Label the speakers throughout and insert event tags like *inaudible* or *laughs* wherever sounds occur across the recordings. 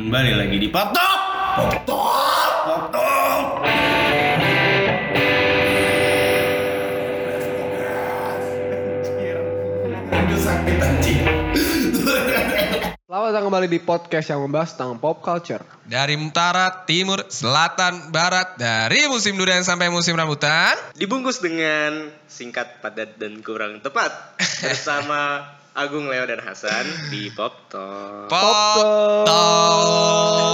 Speaker 1: Kembali lagi di. Poktok. sakit anjing.
Speaker 2: Selamat datang kembali di podcast yang membahas tentang pop culture.
Speaker 3: Dari utara, timur, selatan, barat, dari musim durian sampai musim rambutan.
Speaker 4: Dibungkus dengan singkat, padat, dan kurang tepat *laughs* bersama Agung, Leo, dan Hasan di Pop Talk.
Speaker 3: Pop Talk.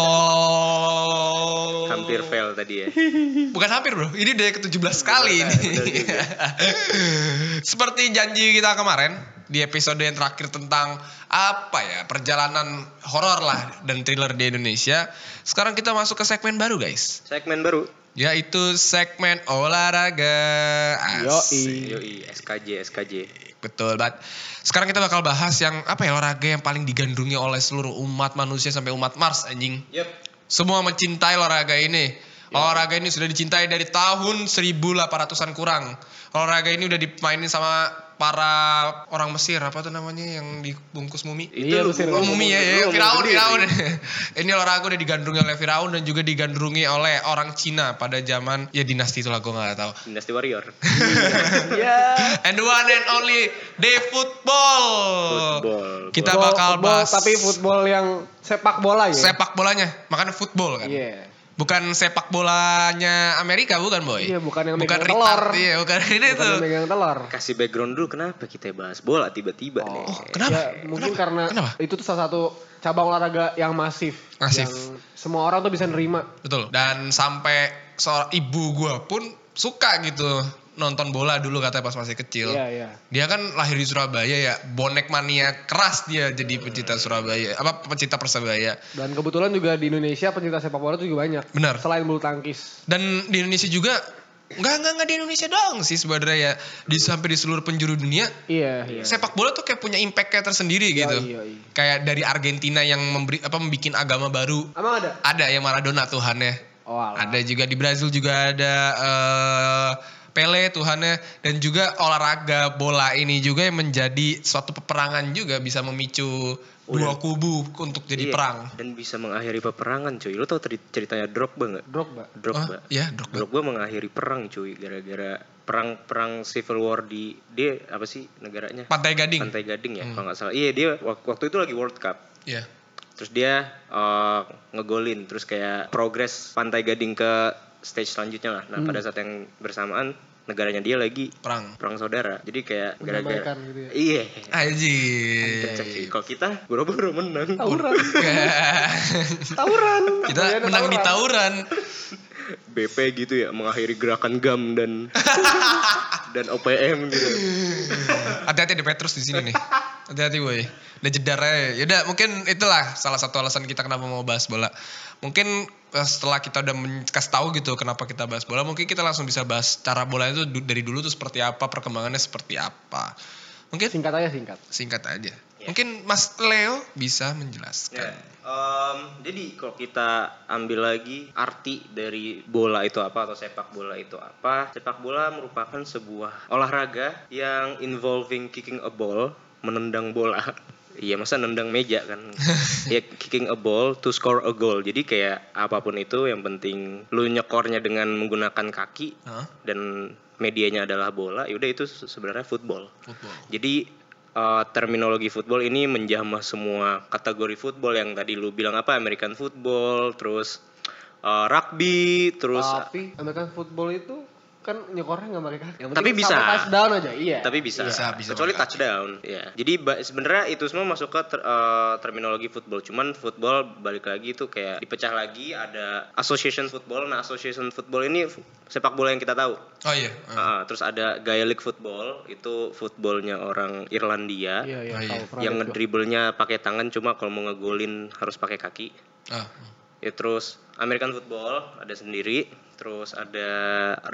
Speaker 4: Hampir fail tadi ya. *laughs*
Speaker 3: Bukan hampir bro, ini udah ke-17 kali ini. *laughs* Seperti janji kita kemarin di episode yang terakhir tentang apa ya perjalanan horor lah dan thriller di Indonesia. Sekarang kita masuk ke segmen baru guys,
Speaker 4: Segmen baru.
Speaker 3: Yaitu segmen olahraga. Asik.
Speaker 4: Yoi, SKJ, SKJ.
Speaker 3: Betul banget. Sekarang kita bakal bahas yang apa ya olahraga yang paling digandrungi oleh seluruh umat manusia sampai umat Mars anjing.
Speaker 4: Yep.
Speaker 3: Semua mencintai olahraga ini. Olahraga ini sudah dicintai dari tahun 1800-an kurang. Olahraga ini udah dimainin sama para orang Mesir apa tuh namanya yang dibungkus mumi?
Speaker 2: Iya, Mesir.
Speaker 3: Oh, mumi ya, ya. Firaun, Firaun. *laughs* ini olahraga udah digandrungi oleh Firaun dan juga digandrungi oleh orang Cina pada zaman ya dinasti itulah gue nggak tahu.
Speaker 4: Dynasty Warrior. *laughs*
Speaker 2: Ya.
Speaker 3: And the one and only day football.
Speaker 4: Football.
Speaker 3: Kita
Speaker 2: Football-
Speaker 3: bakal
Speaker 2: football,
Speaker 3: bahas
Speaker 2: tapi football yang sepak bola ya.
Speaker 3: sepak bolanya, makanya football kan.
Speaker 2: Iya.
Speaker 3: Bukan sepak bolanya Amerika bukan boy?
Speaker 2: Iya, bukan yang
Speaker 3: bukan
Speaker 2: megang
Speaker 3: retard,
Speaker 2: telur.
Speaker 3: Iya, bukan ini
Speaker 2: Bukan
Speaker 3: tuh.
Speaker 2: yang megang telur.
Speaker 4: Kasih background dulu kenapa kita bahas bola tiba-tiba nih.
Speaker 3: Oh, kenapa?
Speaker 2: Ya, mungkin
Speaker 3: Kenapa?
Speaker 2: karena
Speaker 3: Kenapa?
Speaker 2: itu tuh salah satu cabang olahraga yang masif.
Speaker 3: Masif.
Speaker 2: Yang semua orang tuh bisa nerima.
Speaker 3: Betul. Dan sampai seorang ibu gua pun suka gitu nonton bola dulu katanya pas masih kecil.
Speaker 2: Iya, iya.
Speaker 3: Dia kan lahir di Surabaya ya, bonek mania keras dia jadi pecinta Surabaya, apa pecinta Persebaya.
Speaker 2: Dan kebetulan juga di Indonesia pencinta sepak bola tuh juga banyak.
Speaker 3: Benar.
Speaker 2: Selain bulu tangkis.
Speaker 3: Dan di Indonesia juga nggak nggak nggak di Indonesia doang sih sebenarnya ya di sampai di seluruh penjuru dunia
Speaker 2: Iya, iya.
Speaker 3: sepak bola tuh kayak punya impact kayak tersendiri
Speaker 2: Iya,
Speaker 3: gitu
Speaker 2: iya, iya.
Speaker 3: kayak dari Argentina yang memberi apa membuat agama baru
Speaker 2: Emang ada?
Speaker 3: ada yang Maradona Tuhannya
Speaker 2: Oh, alah.
Speaker 3: ada juga di Brazil juga ada eh, Pele Tuhannya dan juga olahraga bola ini juga yang menjadi suatu peperangan juga bisa memicu dua kubu untuk jadi
Speaker 4: Iya,
Speaker 3: perang
Speaker 4: Dan bisa mengakhiri peperangan cuy. Lu tau tadi ceritanya Drogba nggak?
Speaker 2: Drogba.
Speaker 4: Drogba.
Speaker 3: Oh, ya Drogba.
Speaker 4: Drogba mengakhiri perang cuy gara-gara perang perang civil war di dia apa sih negaranya?
Speaker 3: Pantai Gading
Speaker 4: Pantai Gading ya
Speaker 3: Hmm.
Speaker 4: kalau nggak salah. Iya dia wak- waktu itu lagi World Cup.
Speaker 3: ya
Speaker 4: Terus dia eh, ngegolin terus kayak progres Pantai Gading ke stage selanjutnya lah. Nah, pada saat yang bersamaan negaranya dia lagi
Speaker 3: perang
Speaker 4: perang saudara. Jadi kayak gara-gara
Speaker 2: gitu ya.
Speaker 4: Iya.
Speaker 3: Aji.
Speaker 4: Kalau kita buru-buru menang.
Speaker 2: Tawuran. *laughs* Tawuran.
Speaker 3: kita
Speaker 2: Kebanyakan
Speaker 3: menang di tawuran
Speaker 4: BP gitu ya mengakhiri gerakan GAM dan *laughs* dan OPM gitu.
Speaker 3: hati-hati ada Petrus di sini nih hati-hati boy udah jedar aja yaudah mungkin itulah salah satu alasan kita kenapa mau bahas bola mungkin eh, setelah kita udah kasih tahu gitu kenapa kita bahas bola mungkin kita langsung bisa bahas cara bola itu dari dulu tuh seperti apa perkembangannya seperti apa mungkin
Speaker 2: Singkat aja singkat.
Speaker 3: singkat aja
Speaker 4: Ya.
Speaker 3: mungkin Mas Leo bisa menjelaskan
Speaker 4: Ya, em, jadi kalau kita ambil lagi arti dari bola itu apa atau sepak bola itu apa? Sepak bola merupakan sebuah olahraga yang involving kicking a ball, menendang bola. *laughs* Iya masa nendang meja kan. *laughs* Ya kicking a ball to score a goal. Jadi kayak apa pun itu yang penting Lu nyekornya dengan menggunakan kaki
Speaker 3: Hah?
Speaker 4: Dan medianya adalah bola Yaudah itu se- sebenarnya football.
Speaker 3: Football.
Speaker 4: Jadi eh, terminologi football ini menjamah semua kategori football yang tadi lu bilang apa American football, terus eh, rugby, terus
Speaker 2: Tapi American football itu kan nyekornya nggak pakai kaki. Yang
Speaker 4: Tapi bisa.
Speaker 2: touchdown aja. Iya.
Speaker 4: tapi bisa,
Speaker 3: Bisa, bisa
Speaker 4: kecuali
Speaker 3: pakai kaki.
Speaker 4: touchdown. Ya. Jadi sebenarnya itu semua masuk ke ter- eh, terminologi football. Cuman football balik lagi itu kayak dipecah lagi ada association football. Nah association football ini sepak bola yang kita tahu.
Speaker 3: oh iya
Speaker 4: Ah, terus ada Gaelic football itu footballnya orang Irlandia.
Speaker 2: Iya, iya,
Speaker 3: Oh, iya.
Speaker 4: yang ngedribblenya pakai tangan cuma kalau mau ngegolin harus pakai kaki
Speaker 3: Ah,
Speaker 4: ya terus American football ada sendiri terus ada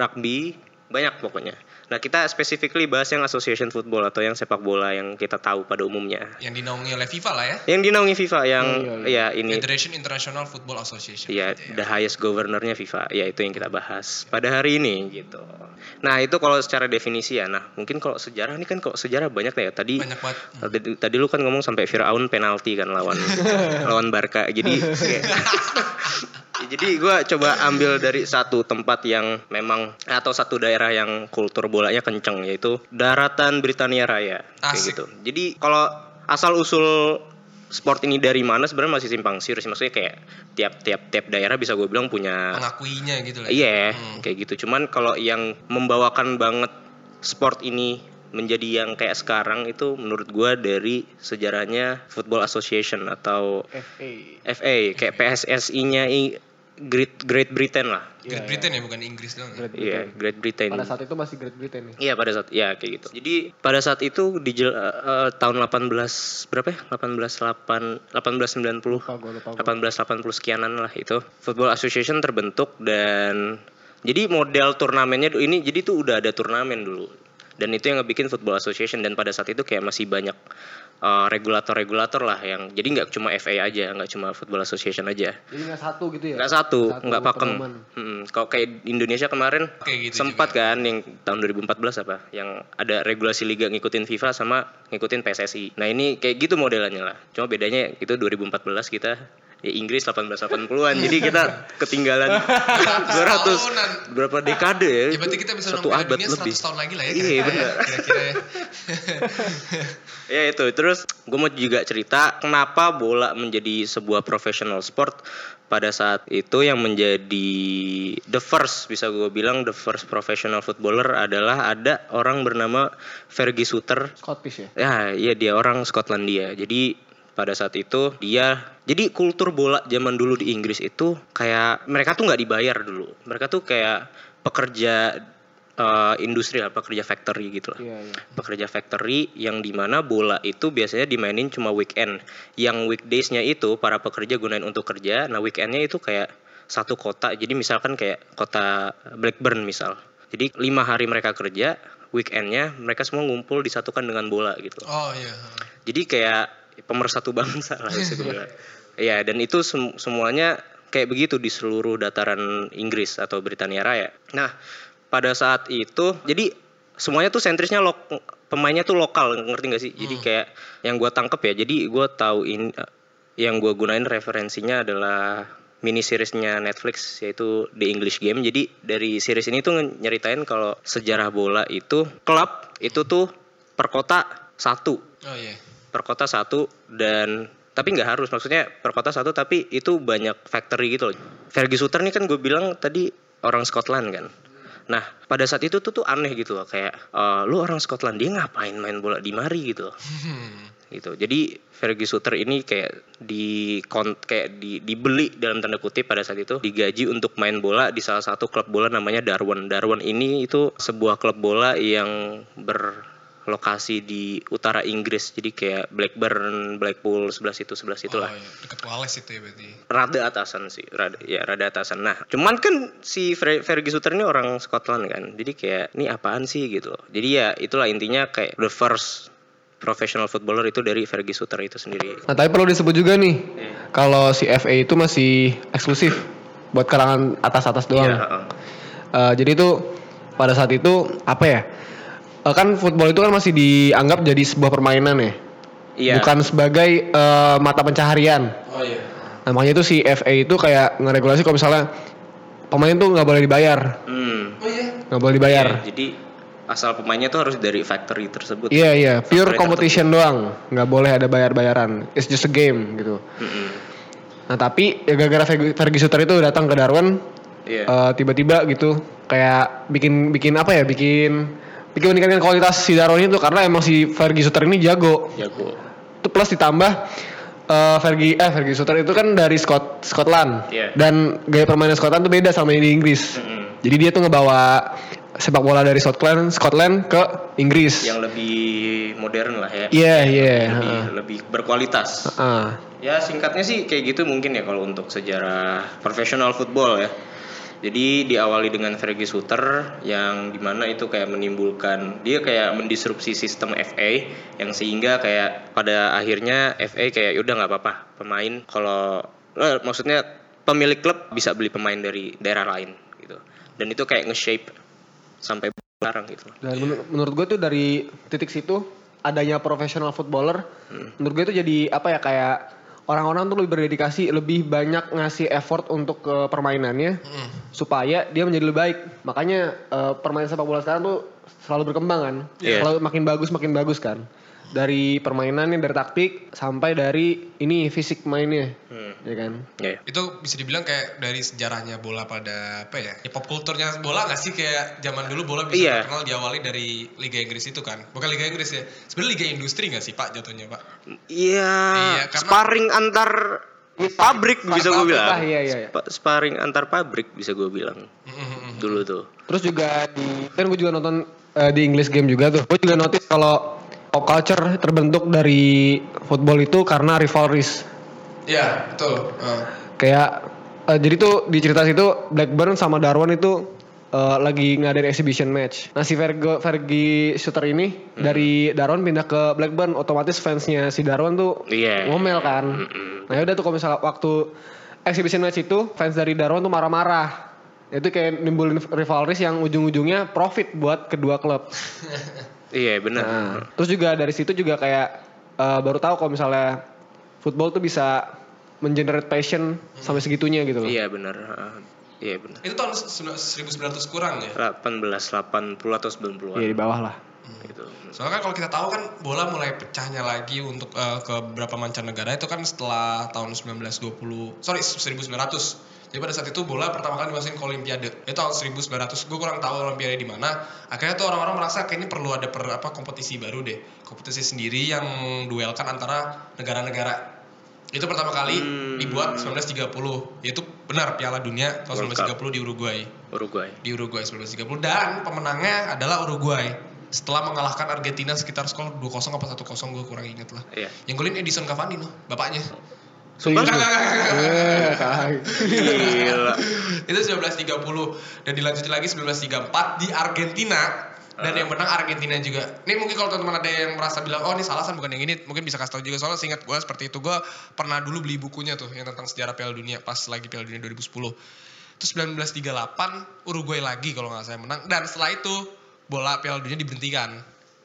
Speaker 4: rugby banyak pokoknya. Nah kita specifically bahas yang association football atau yang sepak bola yang kita tahu pada umumnya.
Speaker 3: Yang dinaungi oleh FIFA lah ya.
Speaker 4: Yang dinaungi FIFA yang
Speaker 2: Oh, iya,
Speaker 4: ya ini
Speaker 3: Federation International Football Association.
Speaker 4: ya
Speaker 3: gitu
Speaker 4: the highest governornya FIFA ya itu yang kita bahas pada hari ini gitu. Nah itu kalau secara definisi ya. Nah mungkin kalau sejarah ini kan kalau sejarah banyak ya tadi.
Speaker 3: Banyak banget.
Speaker 4: Tadi, tadi lu kan ngomong sampai Firaun penalti kan lawan *laughs* lawan Barca. Jadi *laughs* kayak- *laughs* jadi gue coba ambil dari satu tempat yang memang atau satu daerah yang kultur bolanya kenceng yaitu daratan Britania Raya kayak
Speaker 3: Asik.
Speaker 4: gitu. Jadi kalau asal usul sport ini dari mana sebenarnya masih simpang siur sih maksudnya kayak tiap tiap daerah bisa gue bilang punya
Speaker 3: Mengakuinya gitu lah.
Speaker 4: Iya,
Speaker 3: Hmm.
Speaker 4: kayak gitu. Cuman kalau yang membawakan banget sport ini menjadi yang kayak sekarang itu menurut gua dari sejarahnya Football Association atau
Speaker 2: FA.
Speaker 4: FA kayak PSSI-nya Great Great Britain lah.
Speaker 3: Great Britain ya bukan Inggris doang. ya?
Speaker 2: Great
Speaker 4: Iya,
Speaker 2: Britain.
Speaker 4: Great Britain.
Speaker 2: Pada saat itu masih Great Britain nih.
Speaker 4: Iya pada saat ya kayak gitu. Jadi pada saat itu di eh, eh, tahun 18 berapa ya? 18 8 1890
Speaker 2: Lupa gue lupa gue.
Speaker 4: 1880 sekianan lah itu Football Association terbentuk dan jadi model turnamennya ini jadi tuh udah ada turnamen dulu dan itu yang ngebikin Football Association. Dan pada saat itu kayak masih banyak uh, regulator-regulator lah yang jadi nggak cuma FA aja nggak cuma Football Association aja.
Speaker 2: Jadi nggak satu gitu ya?
Speaker 4: nggak satu nggak pakem. Hmm, kalau kayak Indonesia kemarin
Speaker 3: Kayak gitu
Speaker 4: sempat kan yang tahun 2014 apa yang ada regulasi liga ngikutin FIFA sama ngikutin PSSI nah ini kayak gitu modelannya lah. Cuma bedanya itu 2014 kita ya Inggris 1880-an jadi kita *laughs* ketinggalan *laughs* 200 berapa dekade ya.
Speaker 3: Ya berarti kita bisa
Speaker 4: satu abad
Speaker 3: Dunia 100
Speaker 4: lebih.
Speaker 3: tahun lagi lah ya.
Speaker 4: Iya,
Speaker 3: ya, Kira-kira ya. *laughs*
Speaker 4: ya itu. Terus gue mau juga cerita kenapa bola menjadi sebuah professional sport pada saat itu yang menjadi the first bisa gue bilang the first professional footballer adalah ada orang bernama Fergie Suter.
Speaker 2: Scottish ya?
Speaker 4: ya iya dia orang Skotlandia. Jadi pada saat itu dia jadi kultur bola zaman dulu di Inggris itu kayak mereka tuh nggak dibayar dulu. Mereka tuh kayak pekerja eh, industri lah pekerja factory gitu lah.
Speaker 2: Iya, iya.
Speaker 4: pekerja factory yang di mana bola itu biasanya dimainin cuma weekend. Yang weekdaysnya itu para pekerja gunain untuk kerja nah weekendnya itu kayak satu kota. Jadi misalkan kayak kota Blackburn misal. Jadi lima hari mereka kerja weekendnya mereka semua ngumpul disatukan dengan bola gitu.
Speaker 3: Oh iya.
Speaker 4: jadi kayak pemersatu *laughs* bangsa lah bisa gue bilang. *laughs* Iya dan itu sem- semuanya kayak begitu di seluruh dataran Inggris atau Britania Raya. Nah pada saat itu jadi semuanya tuh sentrisnya lok pemainnya tuh lokal ngerti gak sih? Jadi kayak yang gue tangkep ya. Jadi gue tahu in yang gue gunain referensinya adalah mini seriesnya Netflix yaitu The English Game. Jadi dari series ini tuh nyeritain kalau sejarah bola itu klub itu tuh per kota satu
Speaker 3: Oh iya.
Speaker 4: Per kota satu dan tapi nggak harus maksudnya per kota satu tapi itu banyak factory gitu loh. Fergie Suter nih kan gue bilang tadi orang Scotland kan. Nah pada saat itu tuh tuh aneh gitu loh kayak eh, lu orang Scotland dia ngapain main bola di mari gitu loh. gitu. Jadi Fergie Suter ini kayak di kayak di, dibeli dalam tanda kutip pada saat itu digaji untuk main bola di salah satu klub bola namanya Darwin. Darwin ini itu sebuah klub bola yang berlokasi di utara Inggris. Jadi kayak Blackburn, Blackpool sebelah situ sebelah situlah
Speaker 3: Oh iya. Dekat Wales itu ya berarti.
Speaker 4: rada atasan sih, rada ya rada atasan. Nah, cuman kan si Fer- Fergie Suter ini orang Scotland kan, jadi kayak ini apaan sih gitu. Jadi ya itulah intinya kayak the first professional footballer itu dari Fergie Suter itu sendiri.
Speaker 2: Nah tapi perlu disebut juga nih, kalau si FA itu masih eksklusif buat kalangan atas-atas doang.
Speaker 4: Iya, heeh.
Speaker 2: Eh, jadi itu pada saat itu apa ya? Eh, kan football itu kan masih dianggap jadi sebuah permainan ya,
Speaker 4: Iya.
Speaker 2: bukan sebagai eh, mata pencaharian.
Speaker 3: Oh iya.
Speaker 2: Nah, makanya itu si FA itu kayak ngeregulasi kalau misalnya pemain tuh nggak boleh dibayar,
Speaker 4: Hmm.
Speaker 3: Oh iya.
Speaker 2: nggak boleh dibayar.
Speaker 4: Iya, jadi asal pemainnya tuh harus dari factory tersebut.
Speaker 2: Iya iya, pure
Speaker 4: Factory
Speaker 2: competition doang, nggak boleh ada bayar-bayaran. It's just a game gitu.
Speaker 4: Mm-mm.
Speaker 2: Nah tapi ya gara-gara Fergie Suter itu datang ke Darwin,
Speaker 4: Iya.
Speaker 2: eh, tiba-tiba gitu kayak bikin bikin apa ya, bikin bikin meningkatkan kualitas si Darwin itu karena emang si Fergie Suter ini jago.
Speaker 4: Jago.
Speaker 2: Itu plus ditambah eh, Fergie eh Fergie Suter itu kan dari Scot Scotland
Speaker 4: Iya.
Speaker 2: dan gaya permainan Scotland tuh beda sama yang di Inggris.
Speaker 4: Mm-mm.
Speaker 2: Jadi dia tuh ngebawa sepak bola dari Scotland Scotland ke Inggris.
Speaker 4: Yang lebih modern lah ya.
Speaker 2: Iya iya.
Speaker 4: Lebih,
Speaker 2: heeh.
Speaker 4: lebih berkualitas.
Speaker 2: Ah.
Speaker 4: Ya singkatnya sih kayak gitu mungkin ya kalau untuk sejarah profesional football ya. Jadi diawali dengan Fergie Suter yang di mana itu kayak menimbulkan dia kayak mendisrupsi sistem FA yang sehingga kayak pada akhirnya FA kayak yaudah nggak apa-apa pemain kalau eh, maksudnya pemilik klub bisa beli pemain dari daerah lain gitu dan itu kayak nge-shape sampai sekarang gitu.
Speaker 2: Dan menur- menurut gue tuh dari titik situ adanya profesional footballer, menurut gue itu jadi apa ya kayak orang-orang tuh lebih berdedikasi, lebih banyak ngasih effort untuk ke permainannya
Speaker 3: Mm.
Speaker 2: supaya dia menjadi lebih baik. Makanya eh, permainan sepak bola sekarang tuh selalu berkembang kan,
Speaker 4: Iya.
Speaker 2: selalu makin bagus makin bagus kan. Dari permainannya, dari taktik sampai dari ini fisik mainnya,
Speaker 4: Hmm.
Speaker 2: ya kan.
Speaker 4: Ya, ya.
Speaker 3: Itu bisa dibilang kayak dari sejarahnya bola pada apa ya? ya pop kulturnya bola gak sih kayak zaman dulu bola bisa
Speaker 4: Iya.
Speaker 3: terkenal diawali dari Liga Inggris itu kan? Bukan Liga Inggris ya. Sebenarnya Liga Industri gak sih Pak jatuhnya Pak?
Speaker 4: Iya,
Speaker 3: Iya, karena-
Speaker 4: sparring antar pabrik bisa gue bilang.
Speaker 2: iya, iya, iya.
Speaker 4: Spa- Sparring antar pabrik bisa gue bilang dulu tuh.
Speaker 2: Terus juga di kan gue juga nonton eh, di English game juga tuh. Gue juga notice kalau pop culture terbentuk dari football itu karena rivalries.
Speaker 3: Iya betul. Uh.
Speaker 2: Kayak eh, jadi tuh di cerita situ Blackburn sama Darwin itu eh, lagi ngadain exhibition match. Nah si Fergie, Fergie Shooter ini dari Darwin pindah ke Blackburn, otomatis fansnya si Darwin tuh
Speaker 4: Iya.
Speaker 2: ngomel kan.
Speaker 4: Mm-mm.
Speaker 2: Nah udah tuh kalau misalnya waktu exhibition match itu fans dari Darwin tuh marah-marah. Itu kayak nimbulin rivalries yang ujung-ujungnya profit buat kedua klub. *laughs*
Speaker 4: Iya benar.
Speaker 2: Nah, terus juga dari situ juga kayak eh, baru tahu kalau misalnya football tuh bisa mengenerate passion sampai segitunya gitu loh.
Speaker 4: Iya benar. Ah, Iya benar.
Speaker 3: Itu tahun 1900 kurang ya?
Speaker 4: 1880 atau 90-an
Speaker 2: Iya di bawah lah.
Speaker 4: gitu.
Speaker 3: Soalnya kan kalau kita tahu kan bola mulai pecahnya lagi untuk eh, ke beberapa mancanegara itu kan setelah tahun 1920 sorry 1900 jadi pada saat itu bola pertama kali dimasukin ke Olimpiade. Itu tahun 1900 gue kurang tahu Olimpiade di mana. Akhirnya tuh orang-orang merasa kayaknya perlu ada per, apa kompetisi baru deh. Kompetisi sendiri yang duelkan antara negara-negara. Itu pertama kali
Speaker 4: Hmm.
Speaker 3: dibuat 1930 yaitu benar Piala Dunia tahun
Speaker 4: World Cup.
Speaker 3: 1930 di Uruguay.
Speaker 4: Uruguay.
Speaker 3: di Uruguay 1930 dan pemenangnya adalah Uruguay. Setelah mengalahkan Argentina sekitar skor 2-0 apa 1-0 gue kurang inget lah.
Speaker 4: Iya.
Speaker 3: yang golin Edison Cavani loh bapaknya
Speaker 4: Sumpah?
Speaker 3: Enggak, enggak, enggak.
Speaker 4: Gila.
Speaker 3: itu 1930 dan dilanjutin lagi 1934 di Argentina dan yang menang Argentina juga. Nih mungkin kalau teman-teman ada yang merasa bilang oh ini salah San, bukan yang ini, mungkin bisa kasih tahu juga soalnya seingat gue seperti itu gue pernah dulu beli bukunya tuh yang tentang sejarah Piala Dunia pas lagi Piala Dunia 2010. Terus 1938 Uruguay lagi kalau nggak saya menang dan setelah itu bola Piala Dunia diberhentikan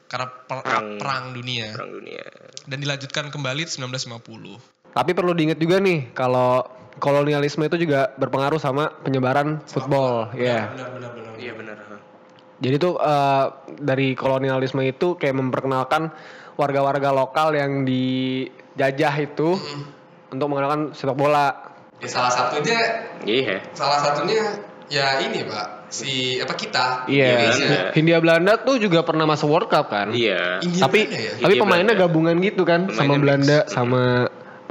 Speaker 3: karena per-
Speaker 4: Perang.
Speaker 3: perang dunia
Speaker 4: Perang dunia.
Speaker 3: dan dilanjutkan kembali 1950.
Speaker 2: Tapi perlu diingat juga nih kalau kolonialisme itu juga berpengaruh sama penyebaran football, ya.
Speaker 3: Benar benar benar.
Speaker 4: Iya benar.
Speaker 2: Jadi tuh eh, dari kolonialisme itu kayak memperkenalkan warga-warga lokal yang dijajah itu untuk mengenalkan sepak bola.
Speaker 3: Ya salah satunya
Speaker 4: Iya.
Speaker 3: salah satunya ya ini pak si apa kita
Speaker 2: Iya.
Speaker 4: Belanda.
Speaker 2: Hindia Belanda tuh juga pernah masuk World Cup kan.
Speaker 4: Iya.
Speaker 3: India
Speaker 2: Tapi
Speaker 3: Belanda ya?
Speaker 2: tapi
Speaker 4: Hindia
Speaker 2: pemainnya
Speaker 4: Belanda.
Speaker 2: gabungan gitu kan
Speaker 4: Pemainnya
Speaker 2: sama
Speaker 4: mix.
Speaker 2: Belanda
Speaker 4: Mm.
Speaker 2: sama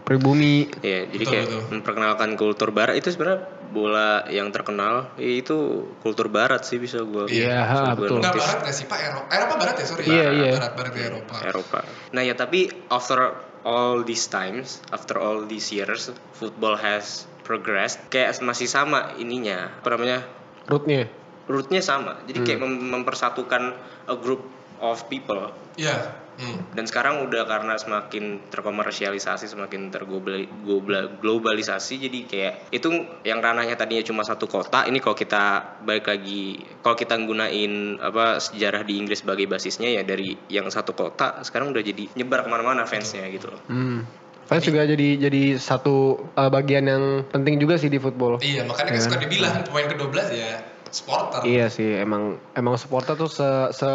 Speaker 2: pribumi.
Speaker 4: Iya, jadi
Speaker 3: Betul,
Speaker 4: kayak
Speaker 3: betul.
Speaker 4: memperkenalkan kultur barat itu sebenarnya bola yang terkenal ya itu kultur barat sih bisa gua
Speaker 2: Iya, betul.
Speaker 3: Enggak
Speaker 4: notice.
Speaker 3: barat gak sih pak Eropa Eropa barat ya sorry
Speaker 2: Iya,
Speaker 3: Barat,
Speaker 2: iya.
Speaker 3: barat barat ya Eropa
Speaker 4: Eropa. Nah ya tapi after all these times, after all these years, football has progressed. Kayak masih sama ininya, apa namanya?
Speaker 2: Rootnya.
Speaker 4: Rootnya sama. Jadi kayak mem- mempersatukan a group of people.
Speaker 3: iya hmm.
Speaker 4: Dan sekarang udah karena semakin terkomersialisasi, semakin terglobalisasi, jadi kayak itu yang ranahnya tadinya cuma satu kota, ini kalau kita balik lagi, kalau kita gunain apa sejarah di Inggris sebagai basisnya ya dari yang satu kota, sekarang udah jadi nyebar ke mana-mana fansnya gitu loh.
Speaker 2: Hmm. Fans juga jadi jadi satu uh, bagian yang penting juga sih di football.
Speaker 3: iya makanya kan
Speaker 2: Iya.
Speaker 3: suka dibilang pemain ke-12 ya supporter
Speaker 2: Iya sih, emang emang supporter tuh se se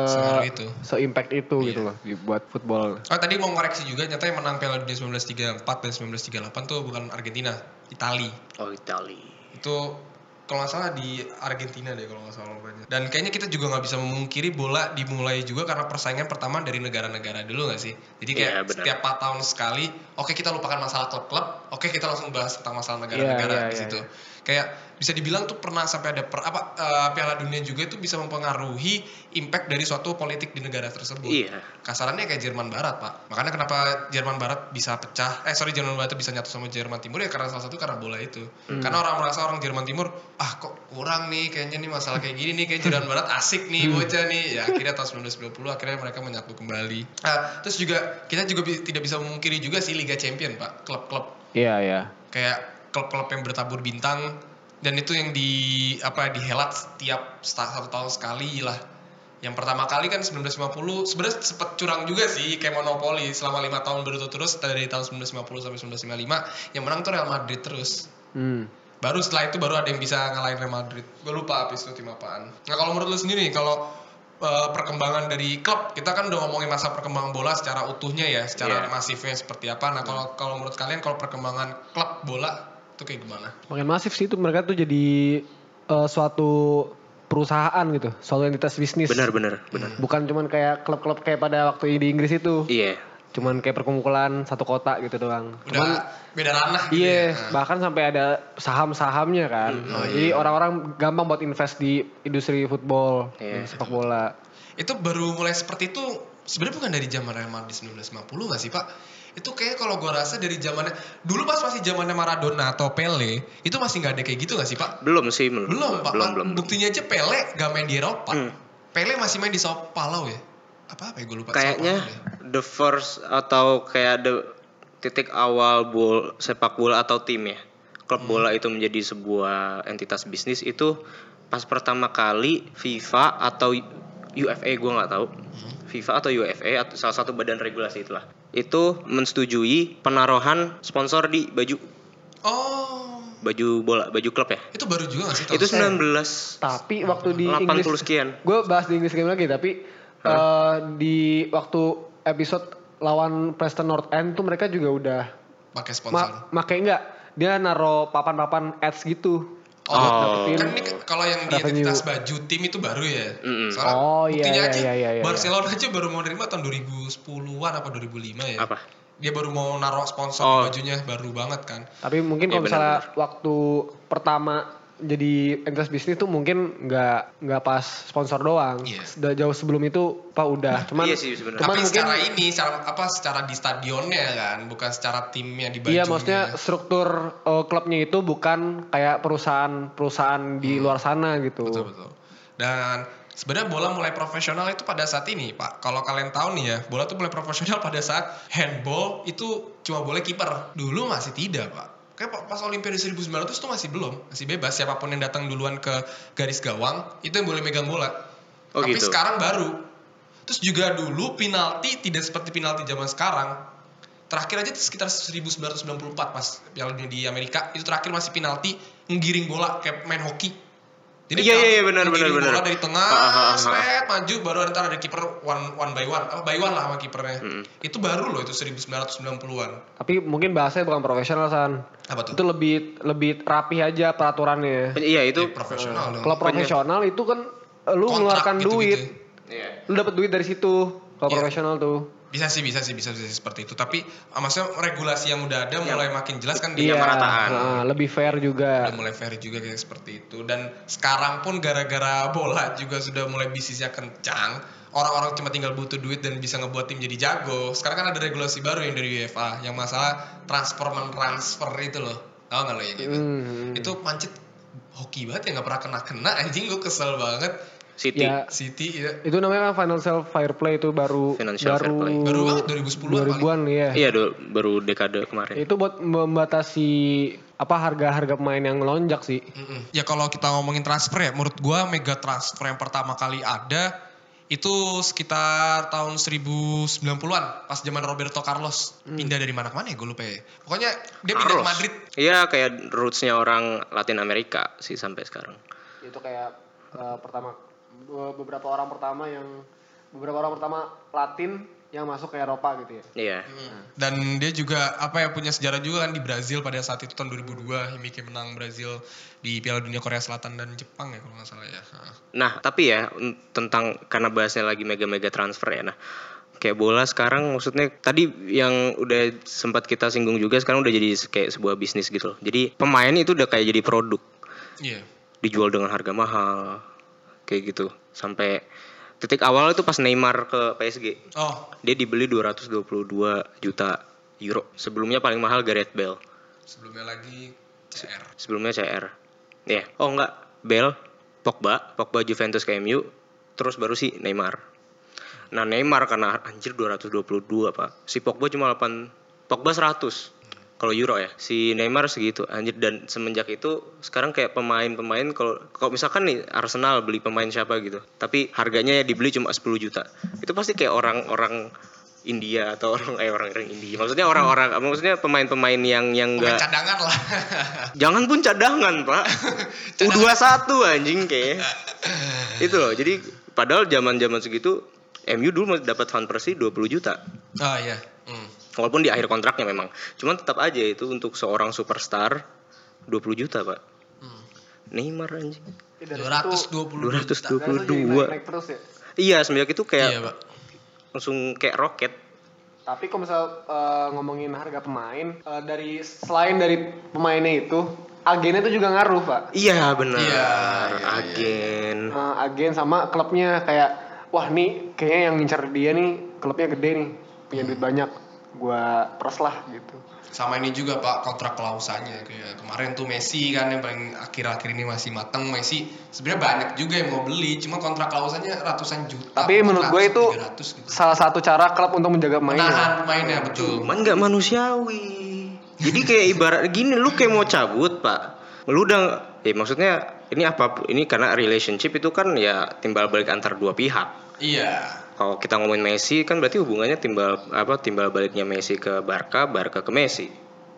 Speaker 3: itu.
Speaker 2: se impact itu
Speaker 3: Iya.
Speaker 2: gitu loh buat football.
Speaker 3: Oh tadi mau ngoreksi juga nyata yang menang Piala Dunia 1934 dan 1938 tuh bukan Argentina, Itali.
Speaker 4: Oh Itali.
Speaker 3: Itu kalau nggak salah di Argentina deh kalau nggak salah lomanya. Dan kayaknya kita juga nggak bisa memungkiri bola dimulai juga karena persaingan pertama dari negara-negara dulu nggak sih? Jadi kayak
Speaker 4: Iya, benar.
Speaker 3: setiap 4 tahun sekali, oke kita lupakan masalah klub-klub, oke kita langsung bahas tentang masalah
Speaker 2: Iya,
Speaker 3: negara-negara
Speaker 2: iya,
Speaker 3: di
Speaker 2: iya,
Speaker 3: situ.
Speaker 2: iya.
Speaker 3: Kayak bisa dibilang tuh pernah sampai ada per, apa eh, Piala Dunia juga itu bisa mempengaruhi impact dari suatu politik di negara tersebut.
Speaker 4: Iya.
Speaker 3: Kasarannya kayak Jerman Barat, Pak. Makanya kenapa Jerman Barat bisa pecah, eh sorry Jerman Barat bisa nyatu sama Jerman Timur ya karena salah satu karena bola itu.
Speaker 2: Hmm.
Speaker 3: Karena orang merasa orang Jerman Timur, ah kok kurang nih kayaknya nih masalah kayak gini nih kayak Jerman Barat asik nih
Speaker 2: Hmm.
Speaker 3: bocah nih. Ya akhirnya tahun 1990 akhirnya mereka menyatu kembali. Ah, terus juga kita juga bi- tidak bisa memungkiri juga sih Liga Champion, Pak. Klub-klub
Speaker 2: Iya, iya.
Speaker 3: kayak klub-klub yang bertabur bintang dan itu yang di apa dihelat setiap satu tahun sekali lah. Yang pertama kali kan 1950 sebenarnya sempet curang juga sih kayak monopoli selama lima tahun berturut-turut dari tahun 1950 sampai 1955 yang menang tuh Real Madrid terus.
Speaker 2: Hmm.
Speaker 3: baru setelah itu baru ada yang bisa ngalahin Real Madrid. Gue lupa habis itu tim apaan. Nah kalau menurut lu sendiri kalau uh, perkembangan dari klub kita kan udah ngomongin masa perkembangan bola secara utuhnya ya secara
Speaker 4: Iya.
Speaker 3: masifnya seperti apa. Nah kalau kalau menurut kalian kalau perkembangan klub bola itu kayak gimana
Speaker 2: Makin masif sih itu mereka tuh jadi eh, suatu perusahaan gitu, suatu entitas bisnis.
Speaker 4: Benar benar benar.
Speaker 2: Bukan cuman kayak klub-klub kayak pada waktu di Inggris itu.
Speaker 4: Iya.
Speaker 2: Cuman kayak perkumpulan satu kota gitu doang.
Speaker 3: udah
Speaker 2: Cuman
Speaker 3: beda ranah gitu
Speaker 2: Iya,
Speaker 3: ya. Nah,
Speaker 2: bahkan sampai ada saham-sahamnya kan.
Speaker 3: Oh,
Speaker 2: Jadi orang-orang gampang buat invest di industri football,
Speaker 4: Iya.
Speaker 2: di sepak bola.
Speaker 3: itu baru mulai seperti itu sebenarnya bukan dari zaman Real Madrid 1950 gak sih pak itu kayak kalau gua rasa dari zamannya dulu pas masih zamannya Maradona atau Pele itu masih nggak ada kayak gitu gak sih pak
Speaker 4: Belum sih
Speaker 3: belum
Speaker 4: gua.
Speaker 3: pak
Speaker 4: Belum belum.
Speaker 3: buktinya aja Pele gak main di Eropa
Speaker 4: Hmm.
Speaker 3: Pele masih main di Sao Paulo ya apa apa ya gue lupa
Speaker 4: Kayaknya
Speaker 3: ya.
Speaker 4: the first atau kayak the titik awal bol sepak bola atau tim ya. Klub bola itu menjadi sebuah entitas bisnis itu pas pertama kali FIFA atau UFA gue nggak tahu. FIFA atau UFA atau salah satu badan regulasi itulah. Itu mensetujui penaruhan sponsor di baju
Speaker 3: oh
Speaker 4: baju bola, baju klub ya.
Speaker 3: itu baru juga gak sih tahun
Speaker 4: Itu
Speaker 3: sekarang?
Speaker 4: 19
Speaker 2: Tapi waktu di
Speaker 4: 80
Speaker 2: Inggris
Speaker 4: sekian.
Speaker 2: Gue bahas di Inggris game lagi tapi eh, di waktu episode lawan Preston North End tuh mereka juga udah
Speaker 3: pakai sponsor
Speaker 2: ma make enggak dia naro papan-papan ads gitu.
Speaker 3: Oh,
Speaker 2: dapetin
Speaker 3: kan ini kalau yang di identitas baju tim itu baru ya.
Speaker 4: Mm-mm.
Speaker 3: Soalnya
Speaker 2: Oh, iya,
Speaker 3: buktinya
Speaker 2: iya,
Speaker 3: aja
Speaker 2: iya, iya, iya.
Speaker 3: Barcelona aja baru mau nerima tahun 2010-an apa 2005 ya.
Speaker 4: Apa?
Speaker 3: Dia baru mau naruh sponsor
Speaker 4: Oh.
Speaker 3: bajunya baru banget kan.
Speaker 2: Tapi mungkin
Speaker 4: Iya,
Speaker 2: kalau misalnya waktu pertama jadi entitas bisnis tuh mungkin nggak nggak pas sponsor doang.
Speaker 3: Iya.
Speaker 2: Sudah jauh sebelum itu pak udah. Cuman
Speaker 4: Iya sih sebenarnya.
Speaker 2: Cuman
Speaker 3: Tapi
Speaker 2: mungkin-
Speaker 3: secara ini secara apa secara di stadionnya kan, bukan secara timnya di bajunya.
Speaker 2: Iya maksudnya struktur eh, klubnya itu bukan kayak perusahaan-perusahaan di luar sana gitu.
Speaker 3: Hmm. Betul betul. Dan sebenarnya bola mulai profesional itu pada saat ini, Pak. Kalau kalian tahu nih ya, bola tuh mulai profesional pada saat handball itu cuma boleh kiper. Dulu masih tidak, Pak. Kayak pa- pas Olimpiade 1900 tuh masih belum, masih bebas siapa pun yang datang duluan ke garis gawang itu yang boleh megang bola.
Speaker 4: Oh,
Speaker 3: Tapi
Speaker 4: gitu.
Speaker 3: sekarang baru. Terus juga dulu penalti tidak seperti penalti zaman sekarang. Terakhir aja tuh sekitar 1994 pas Piala Dunia di Amerika itu terakhir masih penalti ngiring bola kayak main hoki.
Speaker 4: Iya, iya, iya, benar, benar,
Speaker 3: bola
Speaker 4: benar.
Speaker 3: dari tengah,
Speaker 4: Ah, ah, ah, ah.
Speaker 3: seret, maju baru ntar ada kiper one one by one, apa by one lah sama kipernya.
Speaker 4: Mm.
Speaker 3: Itu baru loh itu 1990-an.
Speaker 2: Tapi mungkin bahasanya bukan profesional san.
Speaker 3: Apa tuh?
Speaker 2: Itu lebih lebih rapi aja peraturannya.
Speaker 4: Iya itu
Speaker 3: Ya, profesional dong.
Speaker 2: Kalau profesional itu kan lu
Speaker 3: Kontrak
Speaker 2: mengeluarkan
Speaker 3: gitu-gitu.
Speaker 2: duit,
Speaker 4: Iya.
Speaker 2: lu dapat duit dari situ. Kalau
Speaker 3: Iya.
Speaker 2: profesional tuh.
Speaker 3: Bisa sih, bisa sih, bisa, bisa sih seperti itu. Tapi ah, maksudnya regulasi yang udah ada mulai makin jelas kan di
Speaker 2: Iya,
Speaker 4: pemerataan.
Speaker 2: nah, lebih fair juga.
Speaker 3: udah mulai fair juga kayak seperti itu dan sekarang pun gara-gara bola juga sudah mulai bisnisnya kencang orang-orang cuma tinggal butuh duit dan bisa ngebuat tim jadi jago sekarang kan ada regulasi baru yang dari UEFA yang masalah transfer transfer itu loh tau gak lo yang gitu
Speaker 2: Hmm.
Speaker 3: itu pancit hoki banget ya nggak pernah kena kena anjing gue kesel banget
Speaker 4: City.
Speaker 2: Ya,
Speaker 3: City ya
Speaker 2: itu namanya kan financial fair play itu baru
Speaker 4: Financial fair
Speaker 2: baru
Speaker 4: play.
Speaker 3: baru banget 2010-an paling
Speaker 2: 2000-an ya.
Speaker 4: Iya do- baru dekade kemarin.
Speaker 2: Itu buat membatasi apa harga-harga pemain yang melonjak sih.
Speaker 3: Mm-mm. Ya kalau kita ngomongin transfer ya, menurut gua mega transfer yang pertama kali ada itu sekitar tahun 1090-an pas zaman Roberto Carlos pindah dari mana ke mana ya gue lupa ya. Pokoknya dia pindah ke
Speaker 4: Carlos.
Speaker 3: Madrid.
Speaker 4: Iya kayak rootsnya orang Latin Amerika sih sampai sekarang.
Speaker 2: Itu kayak eh, pertama beberapa orang pertama yang beberapa orang pertama Latin yang masuk ke Eropa gitu ya.
Speaker 4: Iya.
Speaker 3: Dan dia juga apa ya punya sejarah juga kan di Brazil pada saat itu tahun 2002 Himike menang Brazil di Piala Dunia Korea Selatan dan Jepang ya kalau nggak salah ya. Nah.
Speaker 4: Nah tapi ya tentang karena bahasnya lagi mega-mega transfer ya. Nah kayak bola sekarang maksudnya tadi yang udah sempat kita singgung juga sekarang udah jadi kayak sebuah bisnis gitu loh. Jadi pemain itu udah kayak jadi produk
Speaker 3: Iya.
Speaker 4: dijual dengan harga mahal kayak gitu. Sampai titik awal itu pas Neymar ke PSG
Speaker 3: Oh,
Speaker 4: dia dibeli 222 juta euro. Sebelumnya paling mahal Gareth Bale.
Speaker 3: Sebelumnya lagi CR.
Speaker 4: sebelumnya CR ya oh enggak. Bale Pogba Pogba Juventus ke MU terus baru si Neymar. Nah Neymar karena anjir 222 pak. Si Pogba cuma 8 Pogba 100 kalau euro ya si Neymar segitu anjir dan semenjak itu sekarang kayak pemain-pemain kalau kalau misalkan nih Arsenal beli pemain siapa gitu tapi harganya ya dibeli cuma 10 juta itu pasti kayak orang-orang India atau *laughs* orang eh orang orang India maksudnya orang-orang maksudnya pemain-pemain yang yang enggak
Speaker 3: cadangan lah. *laughs*
Speaker 4: Jangan pun cadangan, Pak. *laughs* U21 anjing kayak. Itu loh. Jadi padahal zaman-zaman segitu MU dulu dapat Van Persie 20 juta.
Speaker 3: oh iya. Hmm.
Speaker 4: Walaupun di akhir kontraknya memang. Cuman tetap aja itu untuk seorang superstar 20 juta, Pak.
Speaker 3: Hmm.
Speaker 4: Neymar anjing.
Speaker 2: Ya, dari situ-
Speaker 3: 222 juta.
Speaker 2: dari situ jadi
Speaker 4: 22.
Speaker 2: naik-naik terus ya.
Speaker 4: Iya, semenjak itu kayak
Speaker 3: Iya, Pak.
Speaker 4: langsung kayak roket.
Speaker 2: Tapi kalau misal eh, ngomongin harga pemain eh, dari selain dari pemainnya itu agennya itu juga ngaruh pak.
Speaker 4: Iya, benar.
Speaker 3: Iya, iya, iya.
Speaker 4: Agen.
Speaker 2: Eh, agen sama klubnya kayak wah nih kayaknya yang ngincar dia nih klubnya gede nih punya duit banyak gua peres lah gitu.
Speaker 3: Sama ini juga Pak kontrak klausanya kayak kemarin tuh Messi kan yang paling akhir-akhir ini masih matang Messi sebenarnya banyak juga yang mau beli cuma kontrak klausanya ratusan juta.
Speaker 2: Tapi menurut gue itu
Speaker 3: 300 gitu.
Speaker 2: salah satu cara klub untuk menjaga pemainnya.
Speaker 3: menahan pemainnya betul.
Speaker 4: Cuman nggak manusiawi. Jadi kayak ibarat gini, lu kayak mau cabut pak. Lu udah, ya maksudnya ini apa? Ini karena relationship itu kan ya timbal balik antar dua pihak.
Speaker 3: Iya.
Speaker 4: Kalau kita ngomongin Messi kan berarti hubungannya timbal apa? Timbal baliknya Messi ke Barca, Barca ke Messi,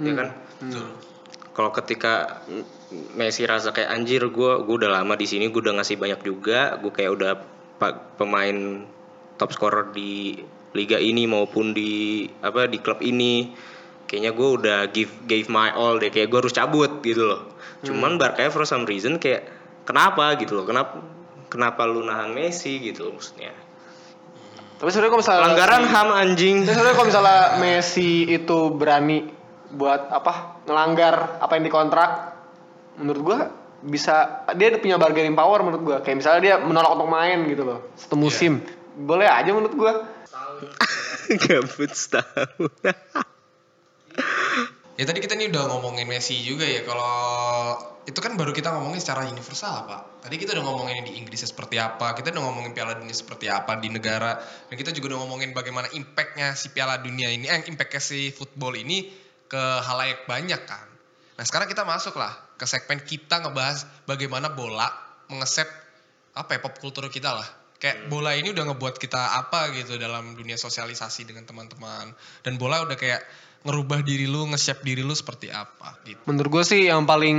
Speaker 4: ya kan?
Speaker 3: Betul.
Speaker 4: Kalau ketika Messi rasa kayak anjir gue, gue udah lama di sini, gue udah ngasih banyak juga, gue kayak udah pemain top scorer di liga ini maupun di apa di klub ini, kayaknya gue udah give gave my all deh, kayak gue harus cabut gitu loh. Cuman Barca for some reason kayak kenapa gitu loh, kenapa kenapa lu nahan Messi gitu loh maksudnya.
Speaker 2: Tapi sebenarnya kalau misalnya
Speaker 4: Pelanggaran HAM anjing.
Speaker 2: Tapi sebenarnya kalau misalnya Messi itu berani buat apa ngelanggar apa yang dikontrak, menurut gua bisa dia punya bargaining power menurut gua. Kayak misalnya dia menolak untuk main gitu loh satu musim, boleh aja menurut gua. *laughs*
Speaker 4: Gabut setahun.
Speaker 3: Ya tadi kita nih udah ngomongin Messi juga ya. Kalau itu kan baru kita ngomongin secara universal pak. Tadi kita udah ngomongin di Inggris seperti apa. Kita udah ngomongin Piala Dunia seperti apa di negara. Dan kita juga udah ngomongin bagaimana impactnya si Piala Dunia ini, eh impactnya si football ini ke halayak banyak kan. Nah sekarang kita masuk lah ke segmen kita ngebahas bagaimana bola mengesep apa ya pop kultur kita lah. Kayak bola ini udah ngebuat kita apa gitu dalam dunia sosialisasi dengan teman-teman. Dan bola udah kayak ngerubah diri lu, nge-shape diri lu seperti apa gitu.
Speaker 2: Menurut gua sih yang paling